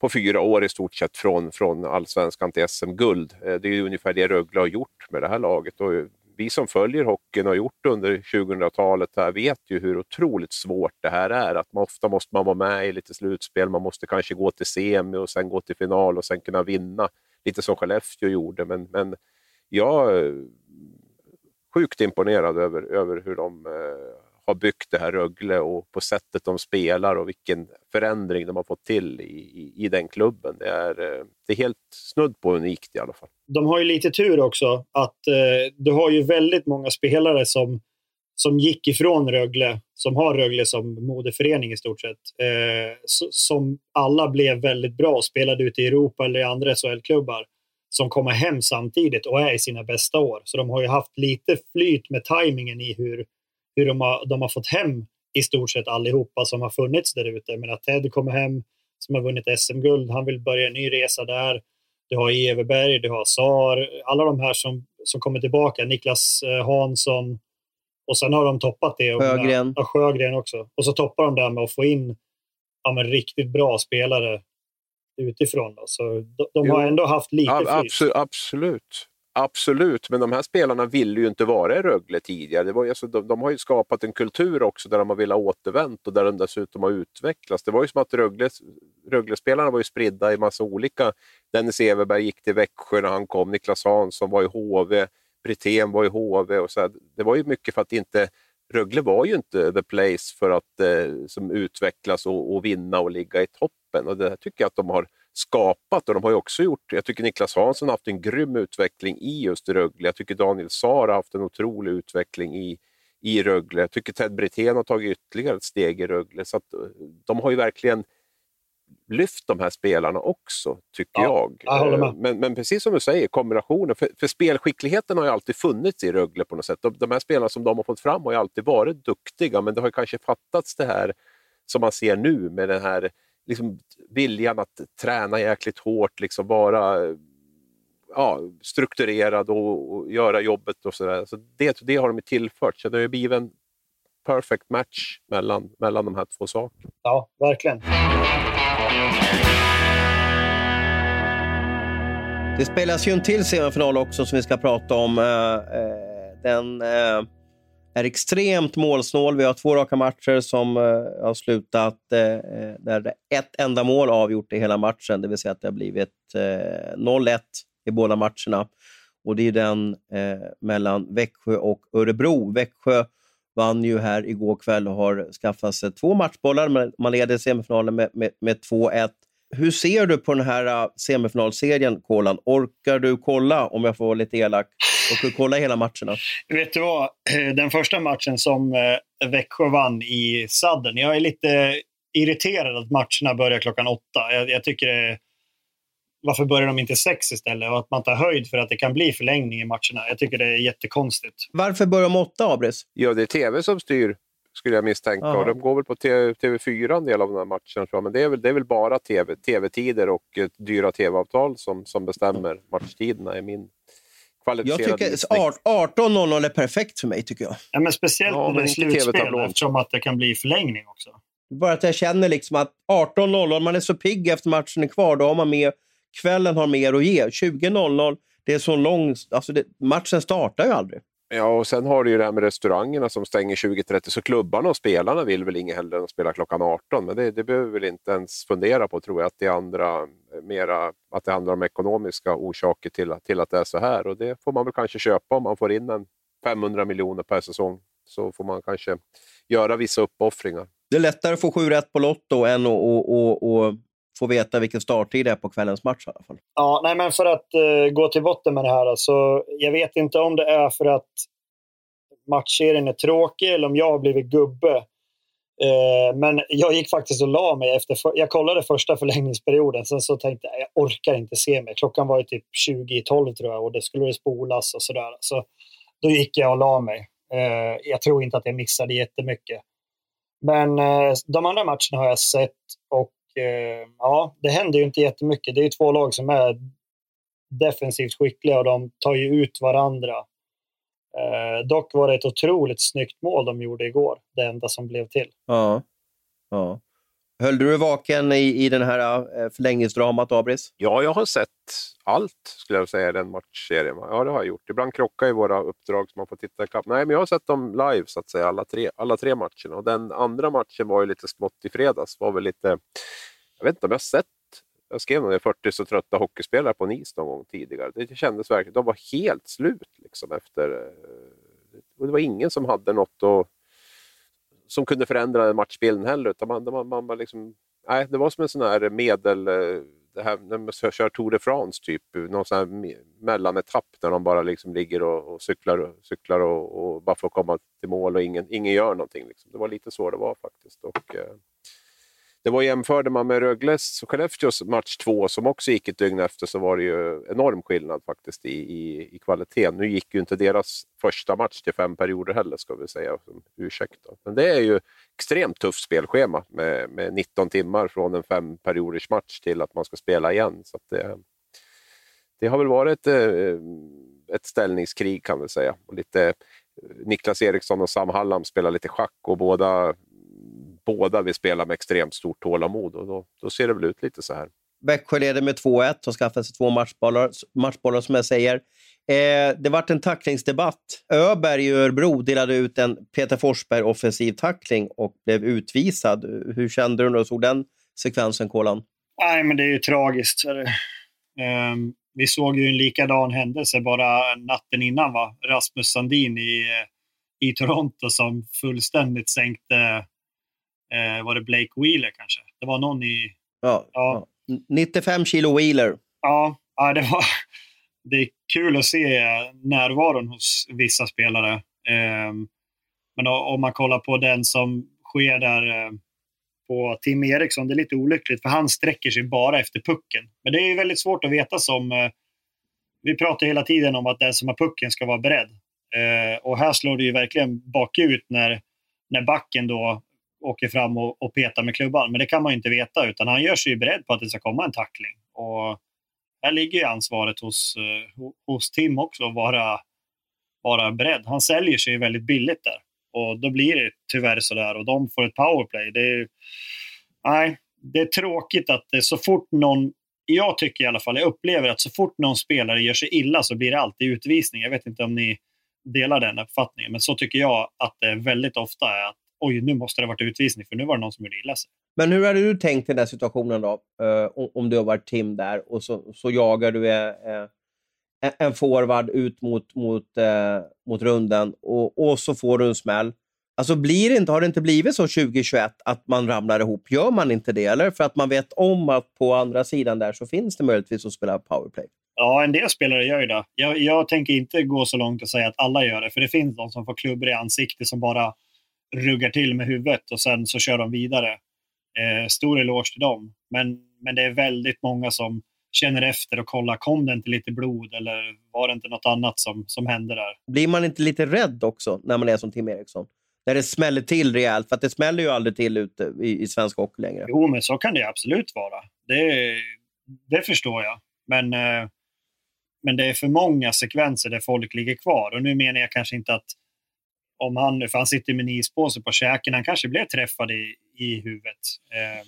på fyra år i stort sett från, från allsvenskan till SM-guld. Eh, det är ungefär det Rögle har gjort med det här laget. Och vi som följer hockeyn och har gjort det under 2000-talet här vet ju hur otroligt svårt det här är. Att man, ofta måste man vara med i lite slutspel, man måste kanske gå till semi och sen gå till final och sen kunna vinna. Lite som Skellefteå gjorde, men, men jag är sjukt imponerad över, över hur de eh, har byggt det här Rögle och på sättet de spelar och vilken förändring de har fått till i, i, i den klubben. Det är, eh, det är helt snudd på unikt i alla fall. De har ju lite tur också att eh, du har ju väldigt många spelare som, som gick ifrån Rögle, som har Rögle som modeförening i stort sett, eh, som alla blev väldigt bra och spelade ute i Europa eller i andra SHL-klubbar som kommer hem samtidigt och är i sina bästa år. Så de har ju haft lite flyt med tajmingen i hur, hur de har, de har fått hem i stort sett allihopa som har funnits där ute. Men att Ted kommer hem, som har vunnit SM-guld, han vill börja en ny resa där. Du har Everberg, du har Sar, alla de här som, som kommer tillbaka. Niklas eh, Hansson. Och sen har de toppat det. Och Sjögren. ja, Sjögren också. Och så toppar de det med att få in ja, men riktigt bra spelare utifrån. Då. Så de, de har ändå haft lite ja, absolut, absolut. Absolut, men de här spelarna ville ju inte vara i Rögle tidigare. Det var, alltså, de, de, har ju skapat en kultur också där de har velat återvänt och där de dessutom har utvecklats. Det var ju som att Rögle, Rögle-spelarna var ju spridda i massa olika. Dennis Everberg gick till Växjö när han kom, Niklas Hansson var i HV, Brithén var i HV. Och så här. Det var ju mycket för att inte Rögle var ju inte the place för att eh, som utvecklas och, och, vinna och ligga i toppen. Och det tycker jag att de har skapat och de har ju också gjort, jag tycker Niklas Hansson har haft en grym utveckling i just Rögle. Jag tycker Daniel Saar har haft en otrolig utveckling i, i Rögle. Jag tycker Ted Brithén har tagit ytterligare ett steg i Rögle. Så att, eh, de har ju verkligen lyft de här spelarna också, tycker ja, jag. jag eh, men, men, precis som du säger, kombinationen. För, för spelskickligheten har ju alltid funnits i Rögle på något sätt. De, de här spelarna som de har fått fram har ju alltid varit duktiga, men det har kanske fattats det här som man ser nu med den här liksom, viljan att träna jäkligt hårt, liksom vara ja, strukturerad och, och, göra jobbet och sådär. Så det, det har de tillfört, så det har blivit en perfect match mellan, mellan de här två sakerna. Ja, verkligen. Det spelas ju en till semifinal också som vi ska prata om. Eh, eh, den eh, är extremt målsnål. Vi har två raka matcher som har slutat där ett enda mål avgjort i hela matchen. Det vill säga att det har blivit 0-1 i båda matcherna. Och Det är den mellan Växjö och Örebro. Växjö vann ju här igår kväll och har skaffat sig två matchbollar. Man leder semifinalen med, med, med 2-1. Hur ser du på den här uh, semifinalserien, Kolan? Orkar du kolla, om jag får vara lite elak, du kolla hela matcherna? Vet du vad? Den första matchen som eh, Växjö vann i sadden, jag är lite irriterad att matcherna börjar klockan åtta. Jag, jag tycker det, Varför börjar de inte sex istället? Och att man tar höjd för att det kan bli förlängning i matcherna. Jag tycker det är jättekonstigt. Varför börjar de åtta, Abris? Ja, det är tv som styr skulle jag misstänka. Och de går väl på TV4 en del av den här matchen, men det är väl, det är väl bara TV, TV-tider och eh, dyra TV-avtal som, som bestämmer matchtiderna, är min jag tycker 18.00 är perfekt för mig, tycker jag. Ja, men speciellt ja, när det är slutspel, eftersom att det kan bli förlängning också. Bara att jag känner liksom att 18.00, man är så pigg efter matchen är kvar, då har man mer, kvällen har mer att ge. 20.00, det är så lång... Alltså det, matchen startar ju aldrig. Ja, och sen har du ju det här med restaurangerna som stänger 20.30, så klubbarna och spelarna vill väl inget hellre än att spela klockan 18. Men det, det behöver vi väl inte ens fundera på, tror jag, att det, är andra, mera, att det handlar om ekonomiska orsaker till, till att det är så här. Och det får man väl kanske köpa om man får in en 500 miljoner per säsong. Så får man kanske göra vissa uppoffringar. Det är lättare att få sju rätt på Lotto än att och, och, och få veta vilken starttid det är på kvällens match i alla fall. Ja, nej, men för att uh, gå till botten med det här. Alltså, jag vet inte om det är för att matchserien är tråkig eller om jag har blivit gubbe. Uh, men jag gick faktiskt och la mig efter... För, jag kollade första förlängningsperioden, sen så tänkte jag jag orkar inte se mig. Klockan var ju typ 20 i 12 tror jag och det skulle spolas och sådär. Så då gick jag och la mig. Uh, jag tror inte att jag missade jättemycket. Men de andra matcherna har jag sett och ja, det händer ju inte jättemycket. Det är ju två lag som är defensivt skickliga och de tar ju ut varandra. Eh, dock var det ett otroligt snyggt mål de gjorde igår, det enda som blev till. Ja. ja. Höll du dig vaken i, i den här eh, förlängningsdramat, Abris? Ja, jag har sett allt, skulle jag säga, i den matchserien. Ja, det har jag gjort. Ibland krockar ju våra uppdrag så man får titta ikapp. Nej, men jag har sett dem live, så att säga, alla tre, alla tre matcherna. Och den andra matchen var ju lite smått i fredags. Var väl lite, jag vet inte om jag har sett jag skrev nog 40 så trötta hockeyspelare på en is någon gång tidigare. Det kändes verkligen, de var helt slut liksom efter... Och det var ingen som hade något att som kunde förändra matchbilden heller. Utan man, man, man, man liksom, nej, det var som en sån här medel... Eh, det här, när man kör Tour de France, typ, någon sån här mellanetapp där de bara liksom ligger och, och cyklar, cyklar och, och, bara får komma till mål och ingen, ingen gör någonting. Liksom. Det var lite så det var faktiskt. Och, eh, det var jämförde man med Rögles och Skellefteås match två som också gick ett dygn efter så var det ju enorm skillnad faktiskt i, i, i kvalitet. Nu gick ju inte deras första match till fem perioder heller ska vi säga, som ursäkt. Då. Men det är ju extremt tufft spelschema med, med 19 timmar från en fem perioders match till att man ska spela igen. Så det, det har väl varit ett, eh, ett ställningskrig kan vi säga. Och lite, eh, Niklas Eriksson och Sam Hallam spelar lite schack och båda båda vill spela med extremt stort tålamod och då, då ser det väl ut lite så här. Växjö leder med 2-1 och skaffar sig två matchbollar, matchbollar som jag säger. Eh, det vart en tacklingsdebatt. Öberg i Örebro delade ut en Peter Forsberg offensiv tackling och blev utvisad. Hur kände du när du såg den sekvensen, Kolan? Nej, men det är ju tragiskt. Um, vi såg ju en likadan händelse bara natten innan, va? Rasmus Sandin i, i Toronto som fullständigt sänkte eh, var det Blake Wheeler kanske? Det var någon i... Ja, ja. 95 kilo wheeler. Ja, ja det, var, det är kul att se närvaron hos vissa spelare. Eh, men om man kollar på den som sker där eh, på Tim Eriksson, det är lite olyckligt för han sträcker sig bara efter pucken. Men det är väldigt svårt att veta som... Eh, vi pratar hela tiden om att den som har pucken ska vara beredd. Eh, och här slår det ju verkligen bakut när, när backen då åker fram och, och petar med klubban. Men det kan man ju inte veta, utan han gör sig ju beredd på att det ska komma en tackling. Och här ligger ju ansvaret hos, eh, hos Tim också, att vara, vara beredd. Han säljer sig väldigt billigt där. Och då blir det tyvärr sådär och de får ett powerplay. Det är, nej, det är tråkigt att det, så fort någon, jag tycker i alla fall, jag upplever att så fort någon spelare gör sig illa så blir det alltid utvisning. Jag vet inte om ni delar den uppfattningen, men så tycker jag att det väldigt ofta är att oj, nu måste det ha varit utvisning för nu var det någon som gjorde illa sig. Men hur hade du tänkt i den situationen då? Uh, om du har varit Tim där och så, så jagar du uh, en forward ut mot, mot, uh, mot runden och, och så får du en smäll. Alltså blir det inte, har det inte blivit så 2021 att man ramlar ihop? Gör man inte det? Eller för att man vet om att på andra sidan där så finns det möjligtvis att spela powerplay? Ja, en del spelare gör ju det. Jag, jag tänker inte gå så långt och säga att alla gör det, för det finns de som får klubbor i ansiktet som bara ruggar till med huvudet och sen så kör de vidare. Eh, stor eloge till dem. Men, men det är väldigt många som känner efter och kollar, kom det inte lite blod eller var det inte något annat som, som hände där? Blir man inte lite rädd också när man är som Tim Eriksson? När det smäller till rejält, för det smäller ju aldrig till ute i, i svensk hockey längre. Jo, men så kan det absolut vara. Det, det förstår jag. Men, eh, men det är för många sekvenser där folk ligger kvar. Och nu menar jag kanske inte att om han, nu, för han sitter med en ispåse på käken, han kanske blev träffad i, i huvudet. Eh,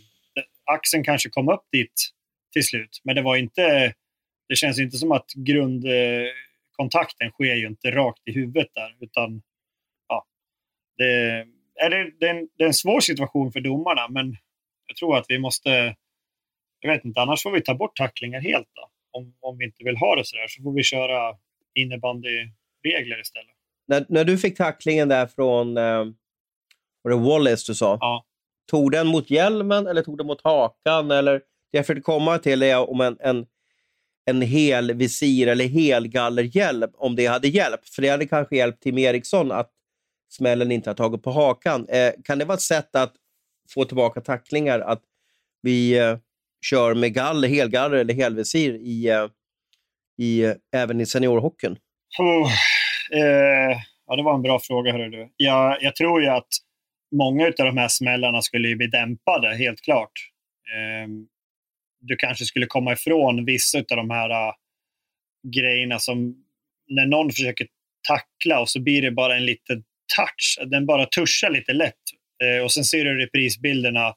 axeln kanske kom upp dit till slut, men det var inte, det känns inte som att grundkontakten sker ju inte rakt i huvudet där, utan ja, det, är det, det, är en, det är en svår situation för domarna, men jag tror att vi måste, jag vet inte, annars får vi ta bort tacklingar helt då. Om, om vi inte vill ha det sådär så får vi köra innebandyregler istället. När, när du fick tacklingen där från eh, var det Wallace du sa? Ja. Tog den mot hjälmen eller tog den mot hakan? Eller, det jag försökte komma till är om en, en, en hel visir eller helgallerhjälm, om det hade hjälpt. För det hade kanske hjälpt Tim Eriksson att smällen inte har tagit på hakan. Eh, kan det vara ett sätt att få tillbaka tacklingar att vi eh, kör med galler, helgaller eller helvisir i, eh, i, eh, även i seniorhockeyn? Oh, Eh, ja, det var en bra fråga. Hörru du. Jag, jag tror ju att många av de här smällarna skulle bli dämpade, helt klart. Eh, du kanske skulle komma ifrån vissa av de här uh, grejerna som när någon försöker tackla och så blir det bara en liten touch. Den bara tuschar lite lätt. Eh, och sen ser du reprisbilderna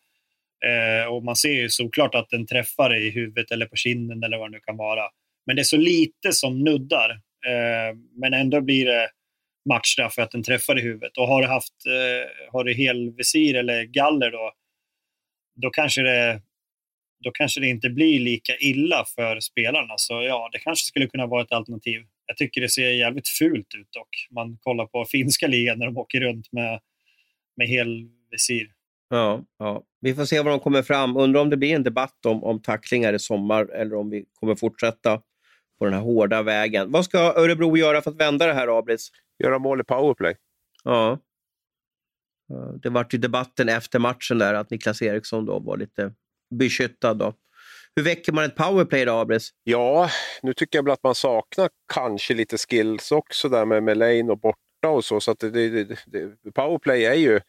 eh, och man ser ju såklart att den träffar i huvudet eller på kinden eller vad det nu kan vara. Men det är så lite som nuddar Eh, men ändå blir det matchstraff för att den träffar i huvudet. Och har du haft eh, har du helvisir eller galler då, då kanske det då kanske det inte blir lika illa för spelarna. Så ja, det kanske skulle kunna vara ett alternativ. Jag tycker det ser jävligt fult ut dock. Man kollar på finska ligan när de åker runt med, med helvisir. Ja, ja, vi får se vad de kommer fram. Undrar om det blir en debatt om, om tacklingar i sommar eller om vi kommer fortsätta på den här hårda vägen. Vad ska Örebro göra för att vända det här, Abris? Göra mål i powerplay. Ja. Det vart ju debatten efter matchen där att Niklas Eriksson då var lite beskyttad. Då. Hur väcker man ett powerplay då, Abris? Ja, nu tycker jag väl att man saknar kanske lite skills också där med, lane och borta och så. så att det, det, det, powerplay är ju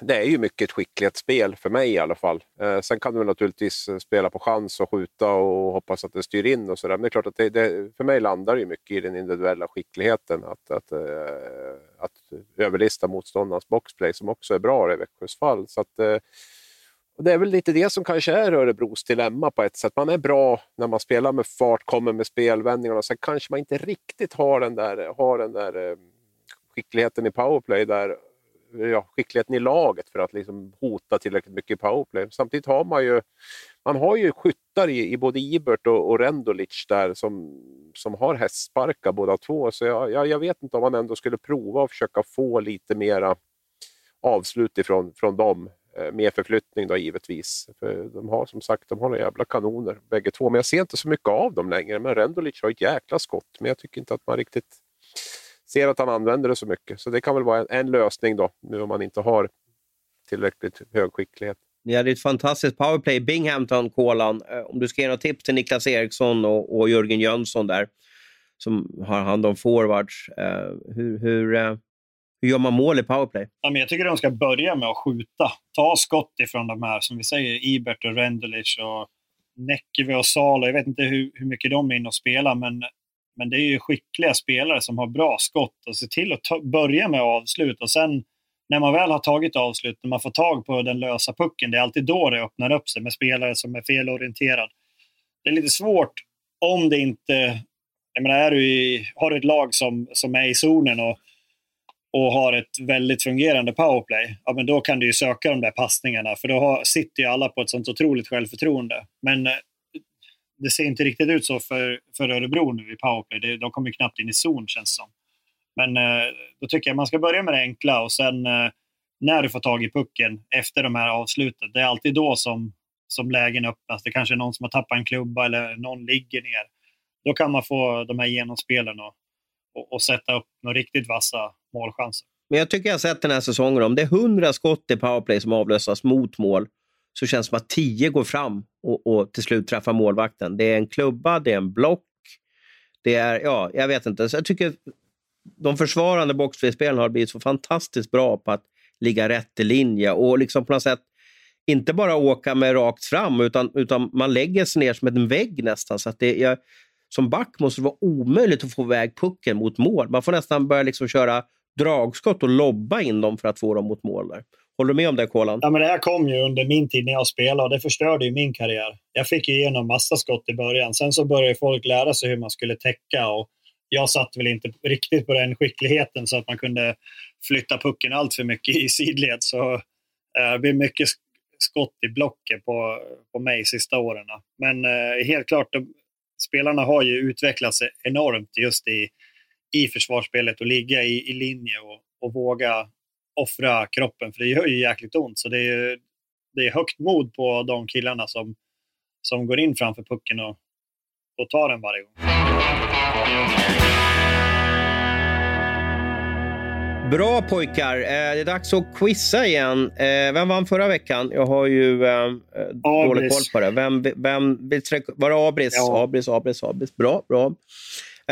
det är ju mycket ett skicklighetsspel för mig i alla fall. Eh, sen kan du naturligtvis eh, spela på chans och skjuta och hoppas att det styr in och sådär. Men det är klart att det, det, för mig landar det mycket i den individuella skickligheten. Att, att, eh, att överlista motståndarnas boxplay som också är bra i Växjös fall. Så att, eh, det är väl lite det som kanske är Örebros dilemma på ett sätt. Man är bra när man spelar med fart, kommer med spelvändningarna. Sen kanske man inte riktigt har den där, har den där eh, skickligheten i powerplay där ja, skickligheten i laget för att liksom hota tillräckligt mycket i powerplay. Samtidigt har man ju, man har ju skyttar i, i både Ibert och, och Rendolic där som, som har hästsparkar båda två. Så jag, jag, jag, vet inte om man ändå skulle prova att försöka få lite mera avslut ifrån från dem. Eh, med förflyttning då givetvis. För de har som sagt de har några jävla kanoner bägge två, men jag ser inte så mycket av dem längre. Men Rendulic har ett jäkla skott, men jag tycker inte att man riktigt ser att han använder det så mycket. Så det kan väl vara en, en lösning då, nu om man inte har tillräckligt hög skicklighet. Ni hade ett fantastiskt powerplay, Binghamton, Kolan. Eh, om du ska ge några tips till Niklas Eriksson och, och Jörgen Jönsson där, som har hand om forwards. Eh, hur, hur, eh, hur gör man mål i powerplay? Ja, men jag tycker de ska börja med att skjuta. Ta skott ifrån de här, som vi säger, Ibert och Rendulic och Näckeve och Salo. Jag vet inte hur, hur mycket de är inne och spelar, men, men det är ju skickliga spelare som har bra skott. Och se till att ta, börja med avslut och sen när man väl har tagit avslut, när man får tag på den lösa pucken, det är alltid då det öppnar upp sig med spelare som är felorienterad. Det är lite svårt om det inte... Jag menar, är du i, har du ett lag som, som är i zonen och, och har ett väldigt fungerande powerplay, ja, men då kan du ju söka de där passningarna. För då har, sitter ju alla på ett sånt otroligt självförtroende. Men eh, det ser inte riktigt ut så för, för Örebro nu i powerplay. Det, de kommer knappt in i zon känns som. Men eh, då tycker jag man ska börja med det enkla och sen eh, när du får tag i pucken efter de här avsluten, det är alltid då som, som lägen öppnas. Det kanske är någon som har tappat en klubba eller någon ligger ner. Då kan man få de här genomspelen och, och, och sätta upp några riktigt vassa målchanser. Men jag tycker jag har sett den här säsongen, om det är 100 skott i powerplay som avlösas mot mål, så känns det som att tio går fram och, och till slut träffar målvakten. Det är en klubba, det är en block, det är, ja, jag vet inte. Så jag tycker de försvarande boxplayspelarna har blivit så fantastiskt bra på att ligga rätt i linje och liksom på något sätt inte bara åka med rakt fram, utan, utan man lägger sig ner som en vägg nästan. Så att det, jag, som back måste det vara omöjligt att få iväg pucken mot mål. Man får nästan börja liksom köra dragskott och lobba in dem för att få dem mot mål. Där. Håller du med om det, Kolan? Ja, men det här kom ju under min tid när jag spelade och det förstörde ju min karriär. Jag fick ju igenom massa skott i början. Sen så började folk lära sig hur man skulle täcka och jag satt väl inte riktigt på den skickligheten så att man kunde flytta pucken allt för mycket i sidled. Så eh, det blev mycket skott i blocket på, på mig sista åren. Men eh, helt klart, de, spelarna har ju utvecklats enormt just i, i försvarsspelet och ligga i, i linje och, och våga offra kroppen, för det gör ju jäkligt ont. Så det är, det är högt mod på de killarna som, som går in framför pucken och, och tar den varje gång. Bra pojkar! Eh, det är dags att quizza igen. Eh, vem vann förra veckan? Jag har ju eh, dålig koll på det. Vem, vem, var det Abris? Ja. Abris, Abris, Abris. Bra, bra.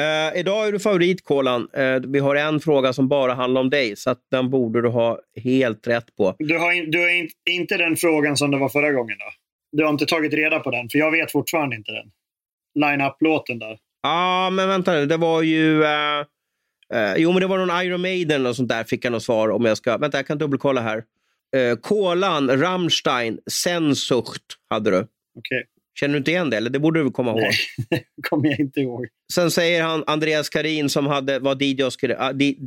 Uh, idag är du favorit, Kolan. Uh, vi har en fråga som bara handlar om dig, så den borde du ha helt rätt på. Du har, in, du har in, inte den frågan som det var förra gången? då? Du har inte tagit reda på den? För jag vet fortfarande inte den. Line-up-låten där. Ja, ah, men vänta nu. Det var ju... Uh, jo, men det var någon Iron Maiden och sånt där. Fick jag något svar om jag ska... Vänta, jag kan dubbelkolla här. Kolan, Rammstein, Sensucht hade du. Okej. Okay. Känner du inte igen det? Eller det borde du komma ihåg. Nej, det kommer jag inte ihåg. Sen säger han Andreas Karin som hade, var DJ,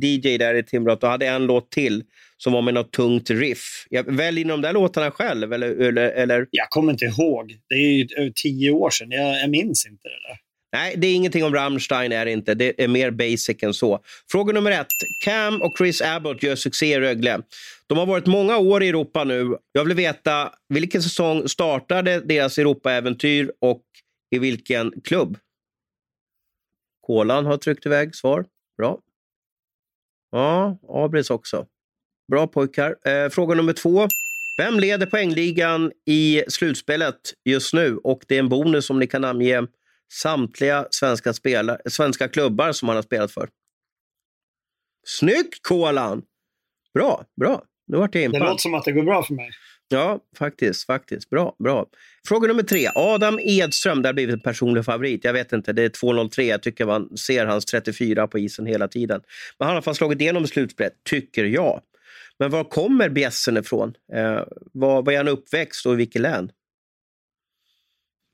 DJ där i Timrå och hade en låt till som var med något tungt riff. Jag, välj in de där låtarna själv? Eller, eller, eller? Jag kommer inte ihåg. Det är ju tio år sedan. Jag, jag minns inte det där. Nej, det är ingenting om Rammstein. Är det, inte. det är mer basic än så. Fråga nummer ett. Cam och Chris Abbott gör succé i Rögle. De har varit många år i Europa nu. Jag vill veta vilken säsong startade deras Europaäventyr och i vilken klubb? Kolan har tryckt iväg svar. Bra. Ja, Abris också. Bra pojkar. Eh, fråga nummer två. Vem leder poängligan i slutspelet just nu? Och det är en bonus som ni kan namnge samtliga svenska, spelare, svenska klubbar som han har spelat för. Snyggt Kolan! Bra, bra. Nu vart jag impad. Det låter som att det går bra för mig. Ja, faktiskt. faktiskt. Bra, bra. Fråga nummer tre. Adam Edström, det har blivit en personlig favorit. Jag vet inte, det är 2.03. Jag tycker man ser hans 34 på isen hela tiden. Men han har i alla fall slagit igenom slutspelet, tycker jag. Men var kommer bjässen ifrån? Eh, var, var är han uppväxt och i vilket län?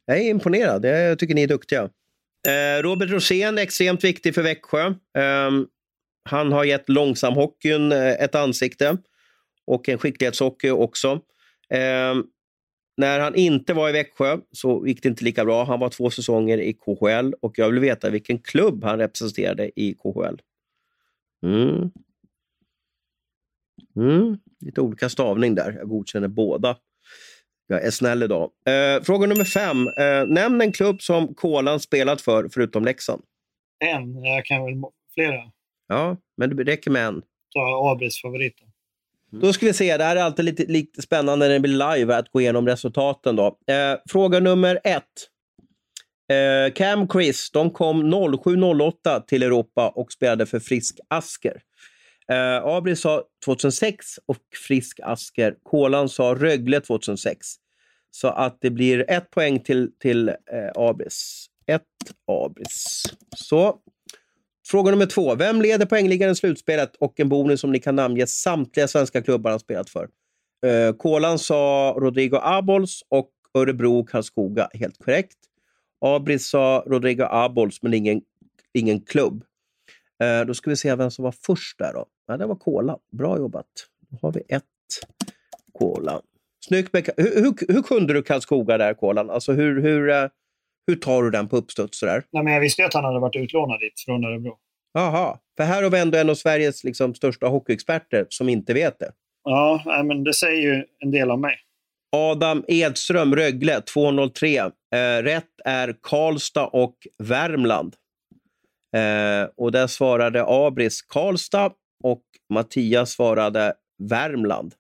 Jag är imponerad. Jag tycker ni är duktiga. Eh, Robert Rosén extremt viktig för Växjö. Eh, han har gett långsamhockeyn eh, ett ansikte och en skicklighetshockey också. Eh, när han inte var i Växjö så gick det inte lika bra. Han var två säsonger i KHL och jag vill veta vilken klubb han representerade i KHL. Mm. Mm, lite olika stavning där. Jag godkänner båda. Jag är snäll idag. Eh, fråga nummer fem. Eh, nämn en klubb som Kolan spelat för, förutom Leksand. En, jag kan väl flera. Ja, men det räcker med en. Ta Abris favoriten. Då ska vi se, det här är alltid lite, lite spännande när det blir live att gå igenom resultaten. Då. Eh, fråga nummer ett. Eh, Cam Chris, de kom 07.08 till Europa och spelade för Frisk Asker. Eh, Abri sa 2006 och Frisk Asker. Kolan sa Rögle 2006. Så att det blir ett poäng till, till eh, Abris. Ett Abris. Så. Fråga nummer två. Vem leder poängligan i slutspelet och en bonus som ni kan namnge samtliga svenska klubbar han spelat för? Uh, Kolan sa Rodrigo Abols och Örebro Karlskoga. Helt korrekt. Abris sa Rodrigo Abols, men ingen, ingen klubb. Uh, då ska vi se vem som var först där. Då. Ja, det var Kola. Bra jobbat. Då har vi ett Kola. Snyggt. Hur, hur, hur kunde du Karlskoga där, Kolan? Alltså, hur, hur, eh, hur tar du den på uppstuds? Där? Nej, men jag visste ju att han hade varit utlånad dit från Örebro. Jaha, för här har vi ändå en av Sveriges liksom, största hockeyexperter som inte vet det. Ja, nej, men det säger ju en del om mig. Adam Edström, Rögle, 203. Eh, rätt är Karlstad och Värmland. Eh, och där svarade Abris Karlstad och Mattias svarade Värmland.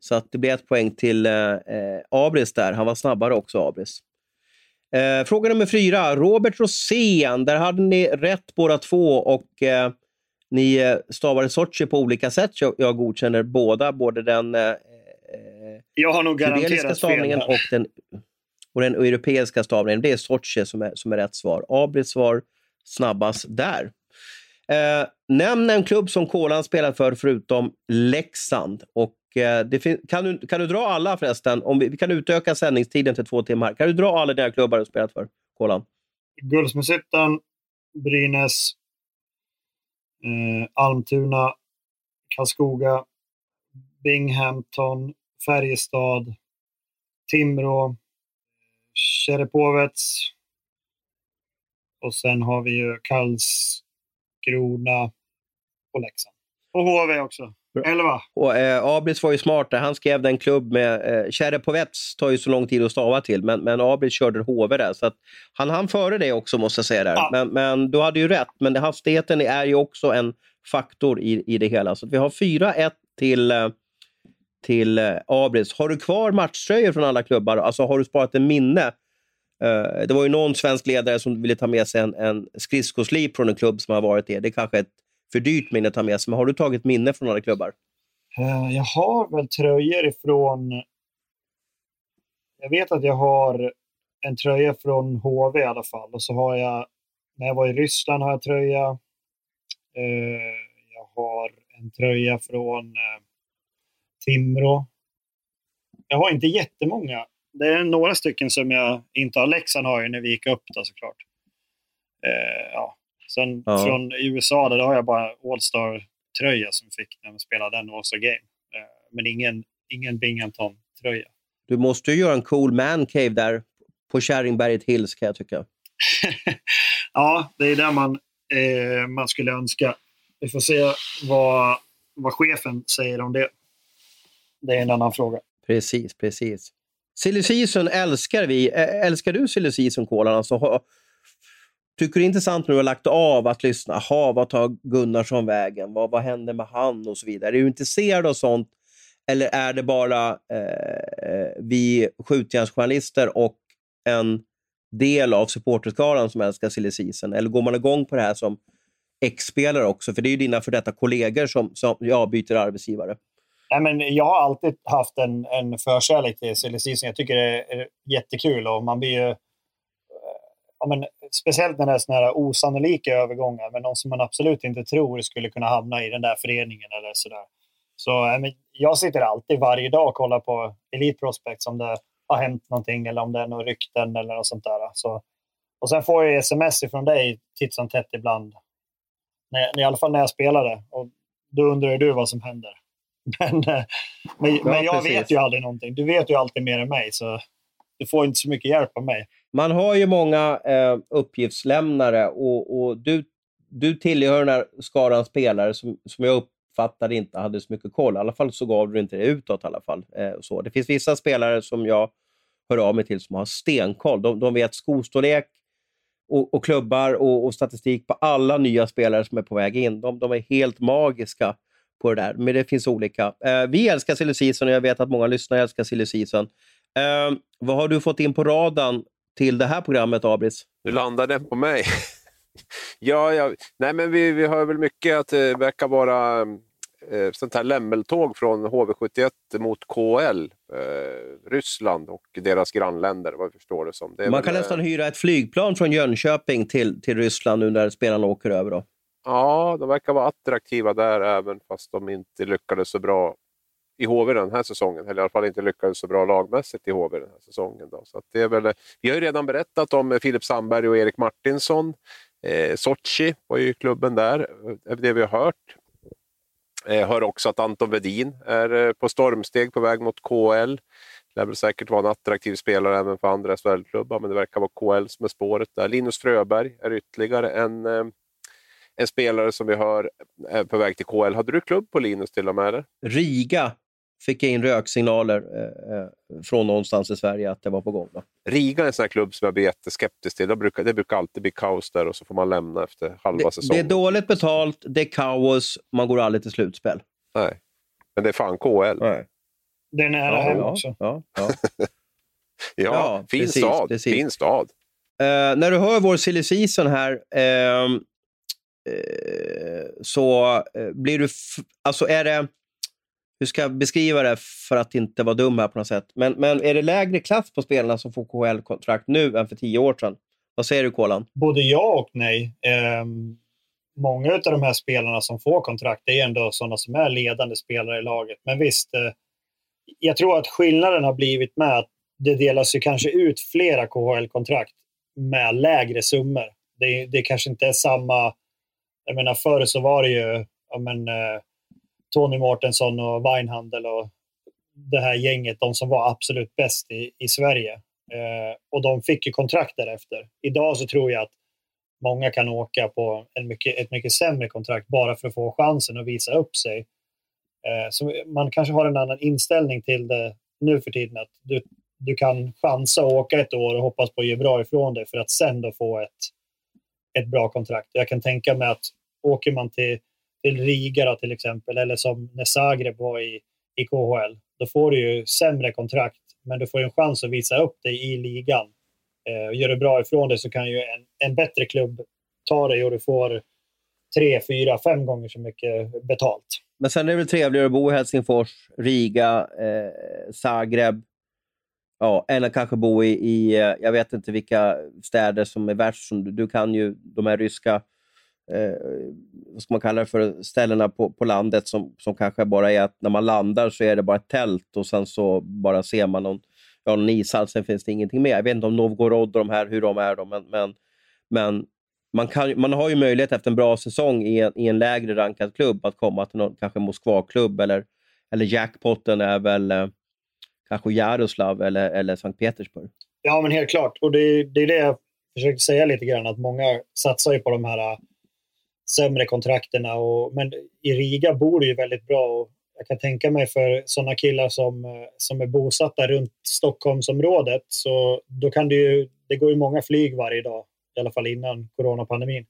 Så att det blev ett poäng till eh, eh, Abris där. Han var snabbare också, Abris. Eh, fråga nummer fyra. Robert Rosén. Där hade ni rätt båda två och eh, ni eh, stavade Sochi på olika sätt. Jag, jag godkänner båda, både den eh, jag har nog garanterat stavningen och den, och den europeiska stavningen. Det är Sochi som är, som är rätt svar. Abris svar snabbast där. Eh, nämn en klubb som Kolan spelar för förutom Leksand. Och, eh, Eh, det kan, du, kan du dra alla förresten? Om vi, vi, kan utöka sändningstiden till två timmar. Kan du dra alla dina klubbar du spelat för, Kolan? Guldsmedshyttan, Brynäs, eh, Almtuna, Karlskoga, Binghamton, Färjestad, Timrå, Cherepovets, och sen har vi ju Karlskrona och Leksand. Och HV också. Elva. Och, eh, Abris var ju smart där. Han skrev den klubb med... Eh, Cherepovets tar ju så lång tid att stava till, men, men Abris körde HV där. Så att, han hann före det också, måste jag säga. Där. Ja. Men, men du hade ju rätt. Men det, hastigheten är ju också en faktor i, i det hela. Så vi har 4-1 till, eh, till eh, Abris. Har du kvar matchtröjor från alla klubbar? Alltså har du sparat en minne? Uh, det var ju någon svensk ledare som ville ta med sig en, en skridskoslip från en klubb som har varit det. Det är kanske ett för dyrt minne att ta med sig, men har du tagit minne från några klubbar? Eh, jag har väl tröjor ifrån... Jag vet att jag har en tröja från HV i alla fall. Och så har jag, när jag var i Ryssland har jag tröja. Eh, jag har en tröja från eh, Timrå. Jag har inte jättemånga det är några stycken som jag inte har. Leksand har jag när vi gick upp då såklart. Ja. Sen ja. från USA där har jag bara All-Star-tröja som fick när man spelade den All-Star Game. Eh, men ingen, ingen Binghamton-tröja. Du måste ju göra en cool man cave där på Kärringberget Hills kan jag tycka. ja, det är det man, eh, man skulle önska. Vi får se vad, vad chefen säger om det. Det är en annan fråga. Precis, precis. Silly season älskar vi. Älskar du silly season-kolan? Alltså, tycker du det är intressant när du har lagt av att lyssna? Aha, vad tar Gunnarsson vägen? Vad, vad händer med han? och så vidare. Är du intresserad av sånt? Eller är det bara eh, vi skjutjärnsjournalister och en del av supporterskaran som älskar silly season? Eller går man igång på det här som ex-spelare också? För det är ju dina för detta kollegor som, som ja, byter arbetsgivare. Nej, men jag har alltid haft en, en förkärlek till silly season. Jag tycker det är jättekul och man blir ju... Ja, men, speciellt när det är såna här osannolika övergångar, men någon som man absolut inte tror skulle kunna hamna i den där föreningen eller sådär. Så men, jag sitter alltid varje dag och kollar på Elite Prospects om det har hänt någonting eller om det är några rykten eller något sånt där. Så, och sen får jag sms från dig titt som tätt ibland. När, I alla fall när jag spelade. Och då undrar du vad som händer. Men, eh, men, ja, men jag precis. vet ju aldrig någonting. Du vet ju alltid mer än mig, så du får inte så mycket hjälp av mig. Man har ju många eh, uppgiftslämnare och, och, du, du tillhör den här skaran spelare som, som jag uppfattade inte, hade så mycket koll. I alla fall så gav du inte det utåt. I alla fall. Eh, så. Det finns vissa spelare som jag hör av mig till som har stenkoll. De, de vet skostorlek och, och klubbar och, och, statistik på alla nya spelare som är på väg in. De, de är helt magiska på det där. Men det finns olika. Eh, vi älskar silly season och jag vet att många lyssnare älskar silly season. Eh, vad har du fått in på radarn till det här programmet, Abris? Nu landar den på mig. ja, ja, nej men vi, vi hör väl mycket att det verkar vara eh, sånt här lämmeltåg från HV71 mot KL, eh, Ryssland och deras grannländer vad jag förstår det som. Det Man kan väl, nästan hyra ett flygplan från Jönköping till, till Ryssland nu när spelarna åker över. Då. Ja, de verkar vara attraktiva där även fast de inte lyckades så bra i HV den här säsongen. Eller i alla fall inte lyckades så bra lagmässigt i HV den här säsongen. Då. Så det är väl, vi har ju redan berättat om Filip Sandberg och Erik Martinsson. Eh, Sochi var ju klubben där, eh, det vi har hört. Eh, hör också att Anton Vedin är eh, på stormsteg på väg mot KL. Det lär väl säkert vara en attraktiv spelare även för andra SHL-klubbar, men det verkar vara KL som är spåret där. Linus Fröberg är ytterligare en, eh, en spelare som vi hör är på väg till KL. Hade du klubb på Linus till och med? Eller? Riga fick jag in röksignaler eh, eh, från någonstans i Sverige att det var på gång. Då. Riga är en sån här klubb som jag blir jätteskeptisk till. Det brukar, det brukar alltid bli kaos där och så får man lämna efter halva det, säsongen. Det är dåligt betalt, det är kaos, man går aldrig till slutspel. Nej, men det är fan KL. Nej. Det är nära ja, hem också. Ja, ja. ja, ja fin, precis, stad. Precis. fin stad. Uh, när du hör vår silly season här uh, uh, så blir du... Alltså är det hur ska jag beskriva det för att inte vara dum här på något sätt? Men, men är det lägre klass på spelarna som får KHL-kontrakt nu än för tio år sedan? Vad säger du, Kolan? Både ja och nej. Eh, många av de här spelarna som får kontrakt är ändå sådana som är ledande spelare i laget. Men visst, eh, jag tror att skillnaden har blivit med att det delas ju kanske ut flera KHL-kontrakt med lägre summor. Det, det kanske inte är samma... Jag menar, förr så var det ju ja, men, eh, Tony Mårtensson och Weinhandel och det här gänget, de som var absolut bäst i, i Sverige. Eh, och de fick ju kontrakt därefter. Idag så tror jag att många kan åka på en mycket, ett mycket sämre kontrakt bara för att få chansen att visa upp sig. Eh, så man kanske har en annan inställning till det nu för tiden. Att du, du kan chansa och åka ett år och hoppas på att ge bra ifrån dig för att sen då få ett, ett bra kontrakt. Jag kan tänka mig att åker man till till Riga då, till exempel, eller som när Zagreb var i, i KHL, då får du ju sämre kontrakt, men du får en chans att visa upp dig i ligan. Eh, gör du bra ifrån dig så kan ju en, en bättre klubb ta dig och du får tre, fyra, fem gånger så mycket betalt. Men sen är det väl trevligare att bo i Helsingfors, Riga, eh, Zagreb, ja, eller kanske bo i, i, eh, jag vet inte vilka städer som är värst. Du, du kan ju de här ryska eh, vad ska man kalla det för, ställena på, på landet som, som kanske bara är att när man landar så är det bara ett tält och sen så bara ser man någon, ja, någon ishall, sen finns det ingenting mer. Jag vet inte om Novgorod och de här, hur de är, då, men, men, men man, kan, man har ju möjlighet efter en bra säsong i en, i en lägre rankad klubb att komma till någon, kanske Moskva-klubb eller, eller jackpotten är väl eh, kanske Jaroslav eller, eller Sankt Petersburg. Ja, men helt klart. Och det, det är det jag försökte säga lite grann, att många satsar ju på de här sämre kontrakterna. Och, men i Riga bor det ju väldigt bra. Och jag kan tänka mig för sådana killar som, eh, som är bosatta runt Stockholmsområdet så då kan det ju, det går ju många flyg varje dag, i alla fall innan coronapandemin.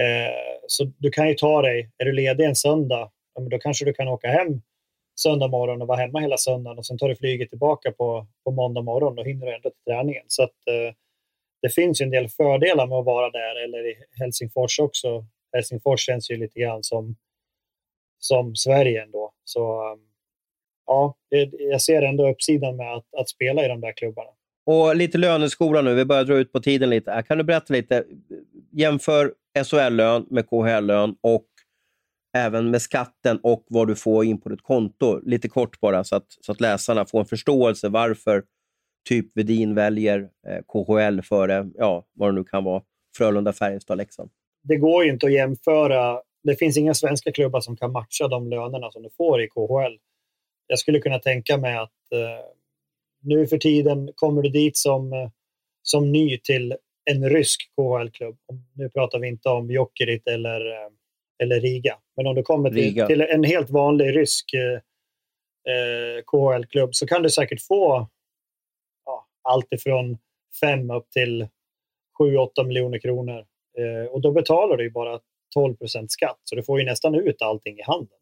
Eh, så du kan ju ta dig, är du ledig en söndag, ja, men då kanske du kan åka hem söndag morgon och vara hemma hela söndagen och sen tar du flyget tillbaka på, på måndag morgon. och hinner du ändå till träningen. Så att, eh, det finns ju en del fördelar med att vara där eller i Helsingfors också Helsingfors känns ju lite grann som, som Sverige ändå. Så um, ja, jag ser ändå uppsidan med att, att spela i de där klubbarna. Och lite löneskola nu, vi börjar dra ut på tiden lite. Kan du berätta lite, jämför SHL-lön med KHL-lön och även med skatten och vad du får in på ditt konto. Lite kort bara, så att, så att läsarna får en förståelse varför typ Vedin väljer eh, KHL före, ja, vad det nu kan vara, Frölunda, Färjestad, Leksand det går ju inte att jämföra. Det finns inga svenska klubbar som kan matcha de lönerna som du får i KHL. Jag skulle kunna tänka mig att eh, nu för tiden kommer du dit som, eh, som ny till en rysk KHL-klubb. Nu pratar vi inte om Jokerit eller, eh, eller Riga. Men om du kommer till, till en helt vanlig rysk eh, eh KHL-klubb så kan du säkert få ja, allt ifrån 5 upp till 7-8 miljoner kronor. Eh, och då betalar du ju bara 12 procent skatt, så du får ju nästan ut allting i handen.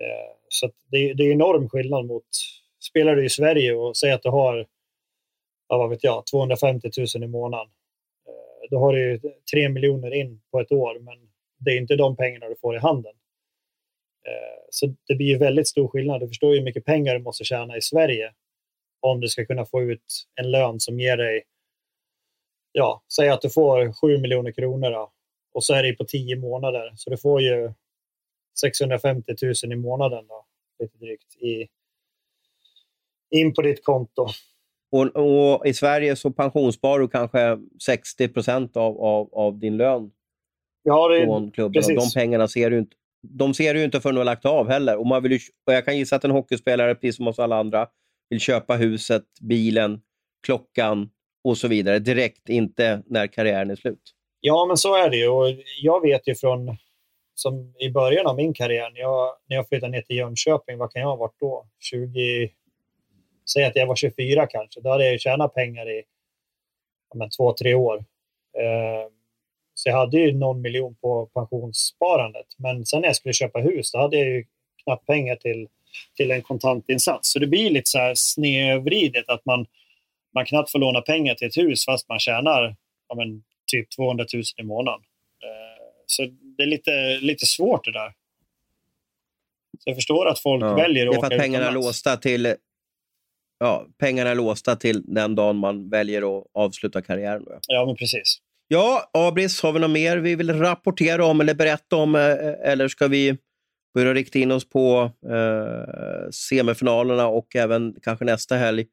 Eh, så det, det är enorm skillnad mot, spelar du i Sverige och säger att du har, ja, vad vet jag, 250 000 i månaden. Eh, då har du ju 3 miljoner in på ett år, men det är inte de pengarna du får i handen. Eh, så det blir ju väldigt stor skillnad. Du förstår ju hur mycket pengar du måste tjäna i Sverige om du ska kunna få ut en lön som ger dig, ja, säg att du får 7 miljoner kronor då, och så är det på 10 månader. Så du får ju 650 000 i månaden då, lite drygt, i, in på ditt konto. Och, och, I Sverige så pensionssparar du kanske 60 procent av, av, av, din lön ja, det, från klubben. Och de pengarna ser du inte, de ser du inte förrän du har lagt av heller. Och man vill ju, och jag kan gissa att en hockeyspelare, precis som oss alla andra, vill köpa huset, bilen, klockan och så vidare direkt, inte när karriären är slut. Ja, men så är det ju. Och jag vet ju från som i början av min karriär, när jag, när jag flyttade ner till Jönköping, vad kan jag ha varit då? 20... Säg att jag var 24 kanske. Då hade jag tjänat pengar i ja, två, tre år. Eh, så jag hade ju någon miljon på pensionssparandet. Men sen när jag skulle köpa hus, då hade jag ju knappt pengar till, till en kontantinsats. Så det blir lite så här snedvridet att man, man knappt får låna pengar till ett hus fast man tjänar ja, men, typ 200 000 i månaden. Eh, så det är lite, lite svårt det där. Så jag förstår att folk ja, väljer att åka pengarna är låsta till ja, pengarna är låsta till den dagen man väljer att avsluta karriären. Ja, men precis. Ja, Abris, har vi något mer vi vill rapportera om eller berätta om? Eh, eller ska vi börja rikta in oss på eh, semifinalerna och även kanske nästa helg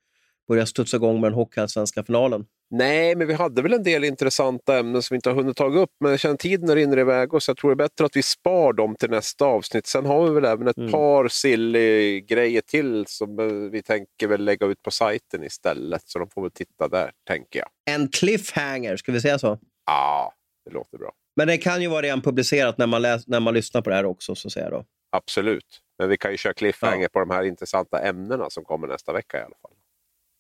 börja studsa igång med den hockeyallsvenska finalen? Nej, men vi hade väl en del intressanta ämnen som vi inte har hunnit ta upp, men jag känner tiden rinner iväg och så jag tror det är bättre att vi spar dem till nästa avsnitt. Sen har vi väl även ett mm. par silly grejer till som vi tänker väl lägga ut på sajten istället, så de får väl titta där, tänker jag. En cliffhanger, ska vi säga så? Ja, det låter bra. Men det kan ju vara redan publicerat när man, läs, när man lyssnar på det här också, så att säga då. Absolut, men vi kan ju köra cliffhanger ja. på de här intressanta ämnena som kommer nästa vecka i alla fall.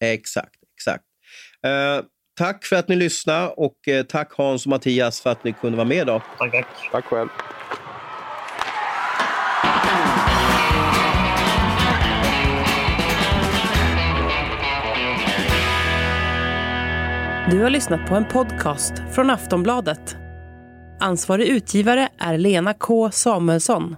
Exakt, exakt. Uh, Tack för att ni lyssnade och eh, tack Hans och Mattias för att ni kunde vara med idag. Tack, tack. Tack själv. Du har lyssnat på en podcast från Aftonbladet. Ansvarig utgivare är Lena K Samuelsson.